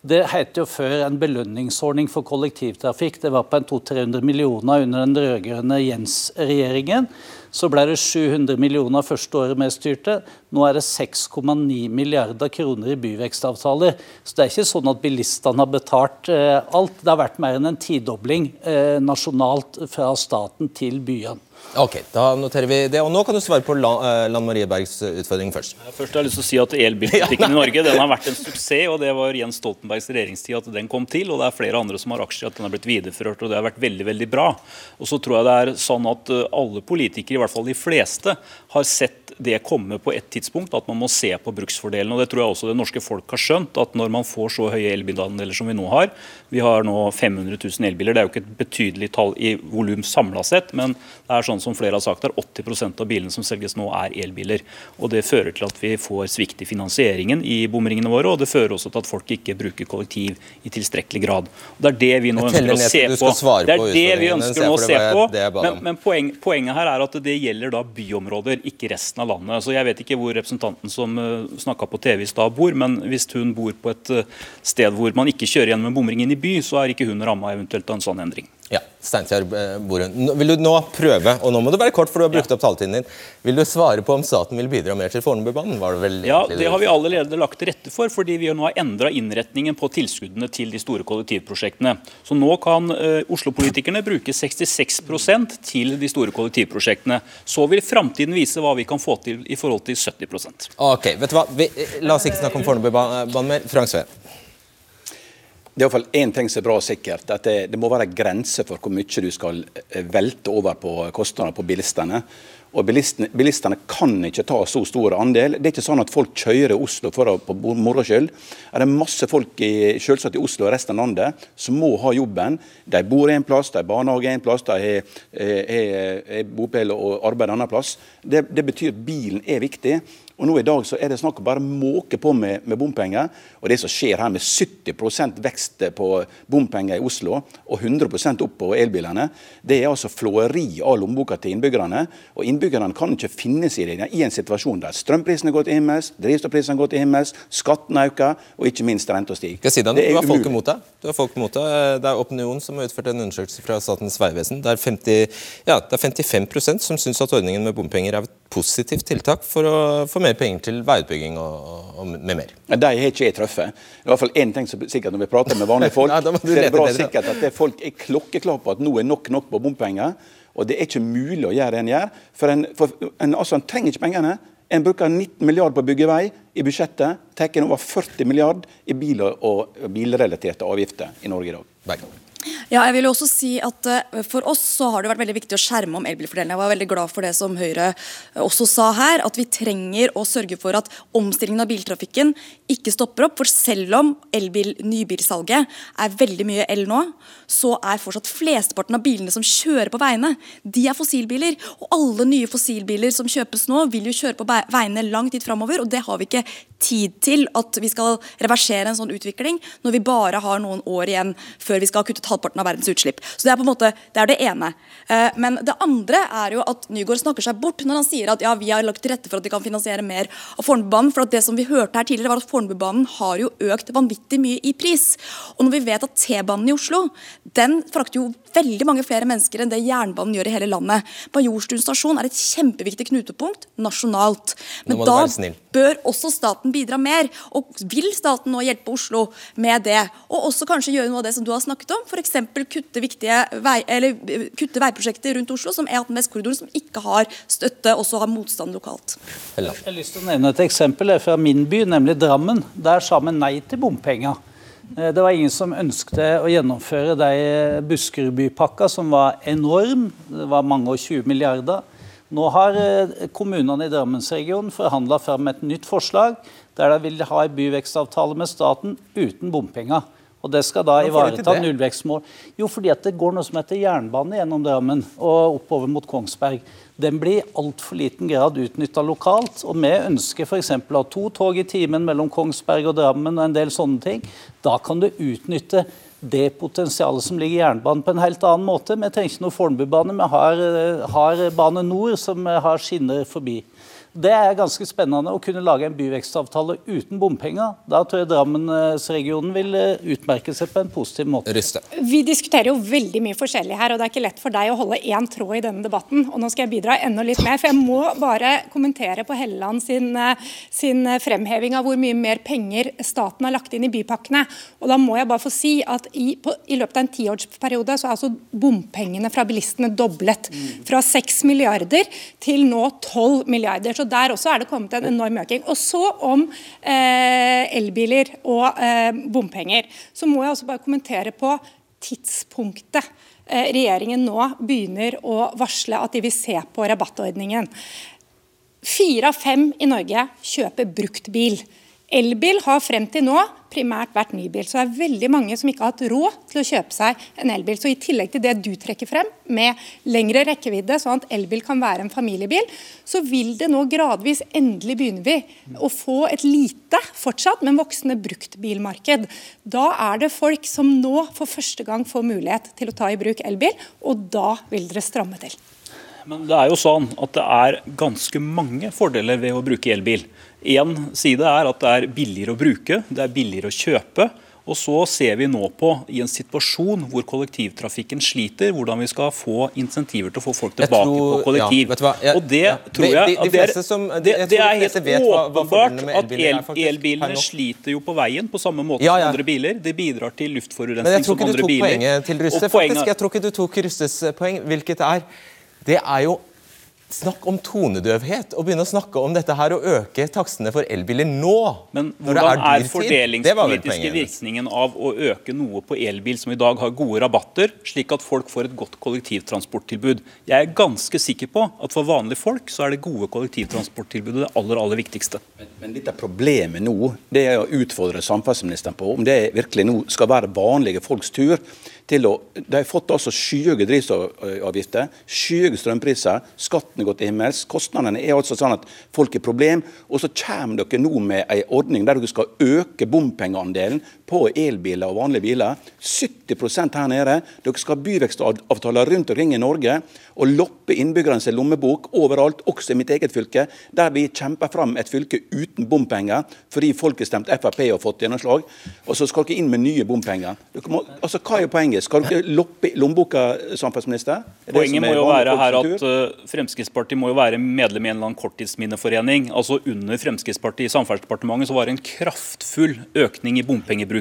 Det het jo før en belønningsordning for kollektivtrafikk. Det var på en 200-300 millioner under den rød-grønne Jens-regjeringen. Så ble det 700 millioner første året vi styrte. Nå er det 6,9 milliarder kroner i byvekstavtaler. Så det er ikke sånn at bilistene har betalt eh, alt. Det har vært mer enn en tidobling eh, nasjonalt fra staten til byene. Ok, da noterer vi det. Og nå kan du svare på Lan, eh, Marie Bergs eh, utfordring først. Først har jeg lyst til å si at <laughs> Elbilpolitikken i Norge den har vært en suksess. og Det var Jens Stoltenbergs regjeringstid at den kom til. og Det er flere andre som har aksjer at den har blitt videreført. og Det har vært veldig veldig bra. Og så tror jeg det er sånn at eh, alle politikere, i hvert fall de fleste, har sett det komme på et tidspunkt, at man må se på bruksfordelen. og Det tror jeg også det norske folk har skjønt. at Når man får så høye elbilandeler som vi nå har, vi har nå 500 000 elbiler, det er jo ikke et betydelig tall i volum samla sett, men det er sånn som flere har sagt, er 80% av bilene som selges nå er elbiler. og Det fører til at vi får svikt i finansieringen i bomringene våre, og det fører også til at folk ikke bruker kollektiv i tilstrekkelig grad. Og Det er det vi nå ønsker å se på. Det er det vi ønsker nå å se på. det Men, men poeng, poenget her er at det gjelder da byområder, ikke resten av landet. Så Jeg vet ikke hvor representanten som uh, snakka på TV i stad bor, men hvis hun bor på et eh, sted hvor man ikke kjører gjennom en bomring inn i by, så er ikke hun ramma eventuelt av en sånn endring. Ja, Steinkjer eh, Borund. Vil du nå prøve, og nå må du være kort, for du har brukt opp taletiden din, vil du svare på om staten vil bidra mer til Fornebubanen? Var det vel Ja, Det har vi allerede lagt til rette for, fordi vi nå har endra innretningen på tilskuddene til de store kollektivprosjektene. Så nå kan uh, Oslo-politikerne bruke 66% til de store kollektivprosjektene. Så vil framtiden vise hva vi kan få til i forhold til 70% Ok, vet du hva? Vi, eh, la oss ikke snakke om Fornebubanen mer. Frank Sve. Det er i hvert fall én ting som er bra sikkert. at det, det må være grenser for hvor mye du skal eh, velte over på kostnader på bilistene. Og bilistene, bilistene kan ikke ta så stor andel. Det er ikke sånn at folk kjører Oslo for å, på moro skyld. Er det masse folk i, selvsagt i Oslo og resten av landet som må ha jobben. De bor en plass, de har barnehage en plass, de har, har, har bopel og arbeid en annen plass. Det, det betyr at bilen er viktig. Og nå i dag så er det snakk om bare måke på med, med bompenger. Og det som skjer her med 70% vekst på bompenger i Oslo og 100% opp på elbilene, det er altså flåeri av lommeboka til innbyggerne. Og innbyggerne kan ikke finne seg i det i en situasjon der strømprisene går til himmels, drivstoffprisene går til himmels, skatten øker, og ikke minst renta stiger. Skal jeg si? Det er Du har folk imot deg. Du har folk imot deg. Det er Opinion som har utført en undersøkelse fra Statens vegvesen. Det er, 50, ja, det er 55% som syns at ordningen med bompenger er positivt tiltak for å få mer penger til veiutbygging og, og med mer. De har ikke jeg truffet. Det er i hvert fall én ting som er sikkert når vi prater med vanlige folk. <laughs> Nei, så er det bra sikkert at det folk er klokkeklare på at nå er nok nok på bompenger. Og det er ikke mulig å gjøre det en gjør. For en, for en, altså, en trenger ikke pengene. En bruker 19 milliarder på å bygge vei i budsjettet. Tar over 40 milliarder i bil- og bilrelaterte avgifter i Norge i dag. Ja, jeg vil jo også si at eh, For oss så har det vært veldig viktig å skjerme om elbilfordelene. Jeg var veldig glad for det som Høyre eh, også sa her, at vi trenger å sørge for at omstillingen av biltrafikken ikke stopper opp. For selv om nybilsalget er veldig mye el nå, så er fortsatt flesteparten av bilene som kjører på veiene, de er fossilbiler. Og alle nye fossilbiler som kjøpes nå, vil jo kjøre på veiene lang tid framover, og det har vi ikke tid til at vi skal reversere en sånn utvikling når vi bare har noen år igjen før vi skal ha kuttet halvparten av verdens utslipp. Så Det er på en måte, det er det ene. Eh, Men det andre er jo at Nygaard snakker seg bort når han sier at ja, vi har lagt til rette for at de kan finansiere mer av Fornebubanen. For at det som vi hørte her tidligere var at Fornebubanen har jo økt vanvittig mye i pris. Og når vi vet at T-banen i Oslo den frakter jo veldig mange flere mennesker enn det jernbanen gjør i hele landet. Majorstuen stasjon er et kjempeviktig knutepunkt nasjonalt. Men da bør også staten bidra mer. Og vil staten nå hjelpe Oslo med det? Og også kanskje gjøre noe av det som du har snakket om, f.eks. Kutte, viktige vei, eller, eh, kutte veiprosjekter rundt Oslo, som E18 Vestkorridoren, som ikke har støtte, også har motstand lokalt. Jeg har lyst til å nevne et eksempel fra min by, nemlig Drammen. Der sa vi nei til bompenger. Eh, Det var ingen som ønsket å gjennomføre de Buskerudbypakka, som var enorm. Det var mange og 20 milliarder. Nå har eh, kommunene i Drammensregionen forhandla fram et nytt forslag der de vil ha en byvekstavtale med staten uten bompenger. Og det skal da ivareta nullvekstmål. Jo, fordi at det går noe som heter jernbane gjennom Drammen og oppover mot Kongsberg. Den blir i altfor liten grad utnytta lokalt. Og vi ønsker f.eks. å ha to tog i timen mellom Kongsberg og Drammen og en del sånne ting. Da kan du utnytte det potensialet som ligger i jernbanen på en helt annen måte. Vi trenger ikke noe Fornebubane, vi har, eh, har Bane Nor som eh, har skinner forbi. Det er ganske spennende å kunne lage en byvekstavtale uten bompenger. Da tror jeg Drammensregionen vil eh, utmerke seg på en positiv måte. Vi diskuterer jo veldig mye forskjellig her, og det er ikke lett for deg å holde én tråd i denne debatten. Og nå skal jeg bidra enda litt mer, for jeg må bare kommentere på Helleland sin, eh, sin fremheving av hvor mye mer penger staten har lagt inn i bypakkene. Og da må jeg bare få si at i, på, i løpet av en tiårsperiode så er altså bompengene fra bilistene doblet. Fra 6 milliarder til nå 12 milliarder. Så der også er det kommet en enorm øking. Og så om eh, elbiler og eh, bompenger. Så må jeg også bare kommentere på tidspunktet eh, regjeringen nå begynner å varsle at de vil se på rabattordningen. Fire av fem i Norge kjøper brukt bil. Elbil har frem til nå primært vært nybil. Så det er veldig mange som ikke har hatt råd til å kjøpe seg en elbil. Så i tillegg til det du trekker frem, med lengre rekkevidde, sånn at elbil kan være en familiebil, så vil det nå gradvis, endelig begynner vi, å få et lite, fortsatt, men voksende bruktbilmarked. Da er det folk som nå for første gang får mulighet til å ta i bruk elbil, og da vil dere stramme til. Men det er jo sånn at det er ganske mange fordeler ved å bruke elbil. Én side er at det er billigere å bruke, det er billigere å kjøpe. Og så ser vi nå på, i en situasjon hvor kollektivtrafikken sliter, hvordan vi skal få insentiver til å få folk tilbake tror- på kollektiv. ja, jeg- og det ja. tror jeg de- de at det er, som- det, jeg det er helt vet hva- hva åpenbart at el, elbilene sliter jo på veien på samme måte Ja, som andre biler. Det bidrar til Men luftforurensning jeg tror som ikke du andre tok biler. poenget til Russe. Faktisk. Jeg tror ikke du tok Russes eh, poeng, hvilket er Det er jo Snakk om tonedøvhet. og begynne å snakke om dette her og øke takstene for elbiler nå. Men hvordan er dyrtid. Det var vel fordelingspolitiske virkningen av å øke noe på elbil som i dag har gode rabatter, slik at folk får et godt kollektivtransporttilbud? Jeg er ganske sikker på at for vanlige folk så er det gode kollektivtransporttilbudet det aller, aller viktigste. Men litt av problemet nå det er å utfordre samferdselsministeren på om det virkelig nå skal være vanlige folks tur til å De har fått altså skyhøye drivstoffavgifter, skyhøye strømpriser, skatten er gått til himmels. Kostnadene er altså sånn at folk har problem. Og så kommer dere nå med en ordning der dere skal øke bompengeandelen på elbiler og vanlige biler. 70 her nede. Dere skal ha byvekstavtaler rundt omkring i Norge og loppe innbyggerne sin lommebok overalt, også i mitt eget fylke, der vi kjemper fram et fylke uten bompenger fordi folk har stemt Frp og fått gjennomslag. Og så skal dere inn med nye bompenger. Må, altså, hva er poenget? Skal dere loppe lommeboka, samferdselsminister? Er Poenget må jo være her at uh, Fremskrittspartiet må jo være medlem i en eller annen korttidsminneforening. Altså Under Fremskrittspartiet i Samferdselsdepartementet så var det en kraftfull økning i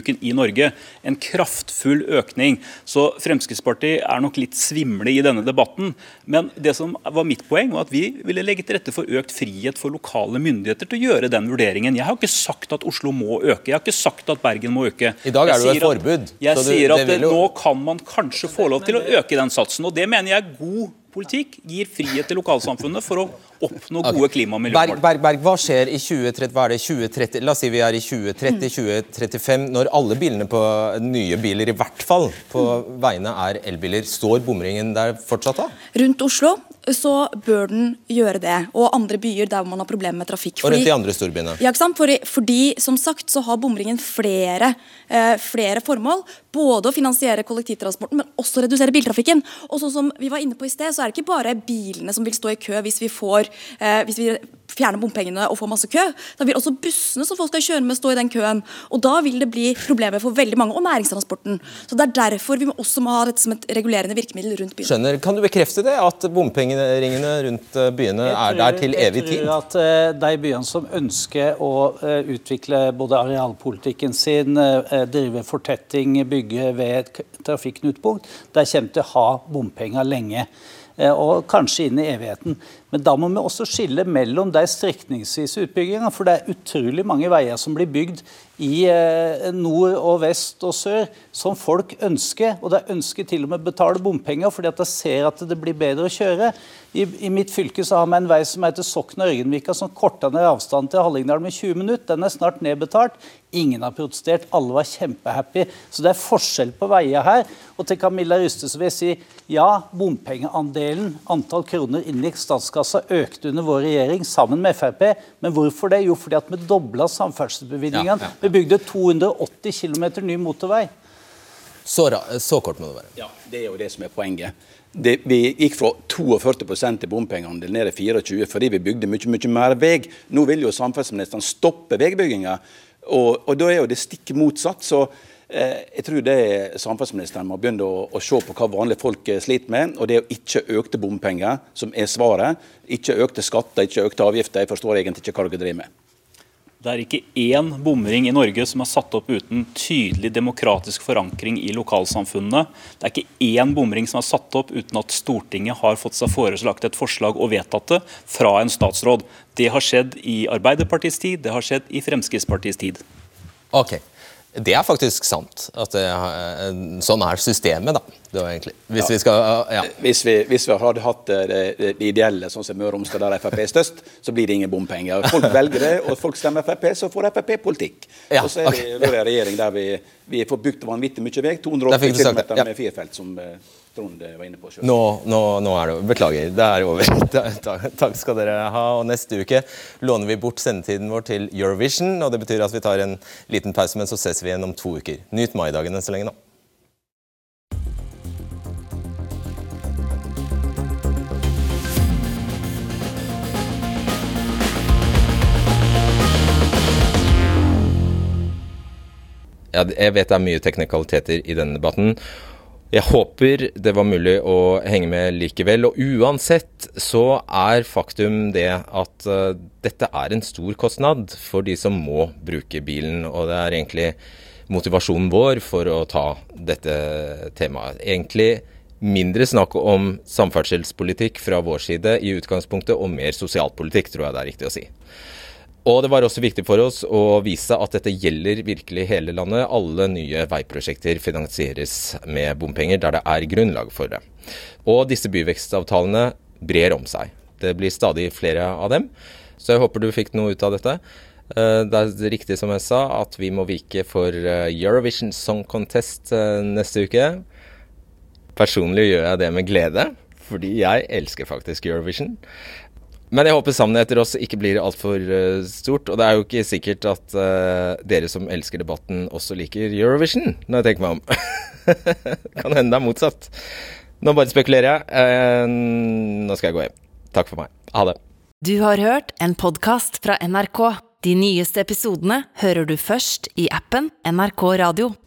bompengebruken i Norge. En kraftfull økning. Så Fremskrittspartiet er nok litt svimle i denne debatten. Men det som var mitt poeng var at vi ville legge til rette for økt frihet for lokale myndigheter til å gjøre den vurderingen. Jeg har ikke sagt at Oslo må øke. Jeg har ikke sagt at Bergen må øke. I dag er det jo et sier at- forbud, Jeg så du- sier at jo- nå kan man kanskje få lov til å øke den satsen. og Det mener jeg er god politikk. Gir frihet til lokalsamfunnet for å oppnå gode klima- og Berg, miljømål. Berg, Berg, hva skjer i 2030, hva er det, 2030? La oss si vi er i 2030-2035, når alle bilene på nye biler, i hvert fall på veiene, er elbiler. Står bomringen der fortsatt da? Rundt Oslo så bør den gjøre det, og andre byer der man har problemer med trafikk. Og rundt Fordi- de andre storbyene? Ja, ikke sant? Fordi, fordi som sagt så har bomringen flere, eh, flere formål. Både å finansiere kollektivtransporten, men også redusere biltrafikken. Og sånn som vi var inne på i sted, så er det ikke bare bilene som vil stå i kø hvis vi, får, eh, hvis vi fjerner bompengene og får masse kø. Da vil også bussene som folk skal kjøre med, stå i den køen. Og da vil det bli problemer for veldig mange, og næringstransporten. Så det er derfor vi også må ha dette som et regulerende virkemiddel rundt byene. Skjønner. Kan du bekrefte det, at bompengeringene rundt byene byene er der til evig tid? Jeg tror at eh, de byene som ønsker å eh, utvikle både arealpolitikken sin, eh, drive fortetting, bygge ved et trafikknutepunkt, der kommer til å ha bompenger lenge. eh, Og kanskje inn i evigheten. Men da må vi også skille mellom de strekningsvise utbyggingene. For det er utrolig mange veier som blir bygd i eh, nord og vest og sør som folk ønsker. Og de ønsker til og med å betale bompenger fordi at de ser at det blir bedre å kjøre. I, I, mitt fylke så har vi en vei som heter Sokna-Ørgenvika, som korta ned avstanden til Hallingdal med 20 minutter. Den er snart nedbetalt. Ingen har protestert, alle var kjempehappy. Så det er forskjell på veier her. Og til Camilla Ryste så vil jeg si ja, bompengeandelen, antall kroner inngikk i statskassa, økte under vår regjering sammen med Frp. Men hvorfor det? Jo, fordi at vi dobla samferdselsbevilgningene. Ja, ja, ja. Vi bygde 280 km ny motorvei. Så, så, kort må det være. Ja, Det er jo det som er poenget. Det, vi gikk fra 42% i bompengeandel ned til 24 fordi vi bygde mye mye mer vei. Nå vil jo samferdselsministeren stoppe veibygginga, og, og, da er jo det stikk motsatt. så jeg tror det samferdselsministeren må begynne å, å, se på hva vanlige folk eh, sliter med. og Det er jo ikke økte bompenger som er svaret. Ikke økte skatter, ikke økte avgifter. Jeg forstår egentlig ikke hva dere driver med. Det er ikke én bomring i Norge som er satt opp uten tydelig demokratisk forankring i lokalsamfunnene. Det er ikke én bomring som er satt opp uten at Stortinget har fått seg foreslagt et forslag og vedtatt det fra en statsråd. Det har skjedd i Arbeiderpartiets tid, det har skjedd i Fremskrittspartiets tid. Ok, det er faktisk sant. at det, Sånn er systemet, da. Det var egentlig. Hvis, ja. vi skal, ja. hvis, vi, hvis, vi, hadde hatt det, det, ideelle, sånn som Møre og Romsdal, der Frp er størst, så blir det ingen bompenger. Folk velger det, og folk stemmer Frp, så får Frp politikk. Ja, og så er okay. vi en regjering der vi, vi får bygd vanvittig mye vei. 280 km med firefelt. som... Eh, Trond var inne på selv. Nå, nå, nå, er det Beklager, det er over. <laughs> Takk skal dere ha. Og Neste uke låner vi bort sendetiden vår til Eurovision. og Det betyr at vi tar en liten pause, men så ses vi igjen om to uker. Nyt maidagene så lenge nå. Jeg vet det er mye teknikaliteter i denne debatten. Jeg håper det var mulig å henge med likevel. Og uansett så er faktum det at uh, dette er en stor kostnad for de som må bruke bilen. Og det er egentlig motivasjonen vår for å ta dette temaet. Egentlig mindre snakk om samferdselspolitikk fra vår side i utgangspunktet, og mer sosialpolitikk, tror jeg det er riktig å si. Og det var også viktig for oss å vise at dette gjelder virkelig hele landet. Alle nye veiprosjekter finansieres med bompenger der det er grunnlag for det. Og disse byvekstavtalene brer om seg. Det blir stadig flere av dem. Så jeg håper du fikk noe ut av dette. Eh, det er riktig som jeg sa, at vi må vike for eh, Eurovision Song Contest eh, neste uke. Personlig gjør jeg det med glede, fordi jeg elsker faktisk Eurovision. Men jeg håper savnet etter oss ikke blir altfor uh, stort. Og det er jo ikke sikkert at uh, dere som elsker debatten, også liker Eurovision, når jeg tenker meg om. <laughs> kan hende det er motsatt. Nå bare spekulerer jeg. Uh, nå skal jeg gå hjem. Takk for meg. Ha det. Du har hørt en podkast fra NRK. De nyeste episodene hører du først i appen NRK Radio.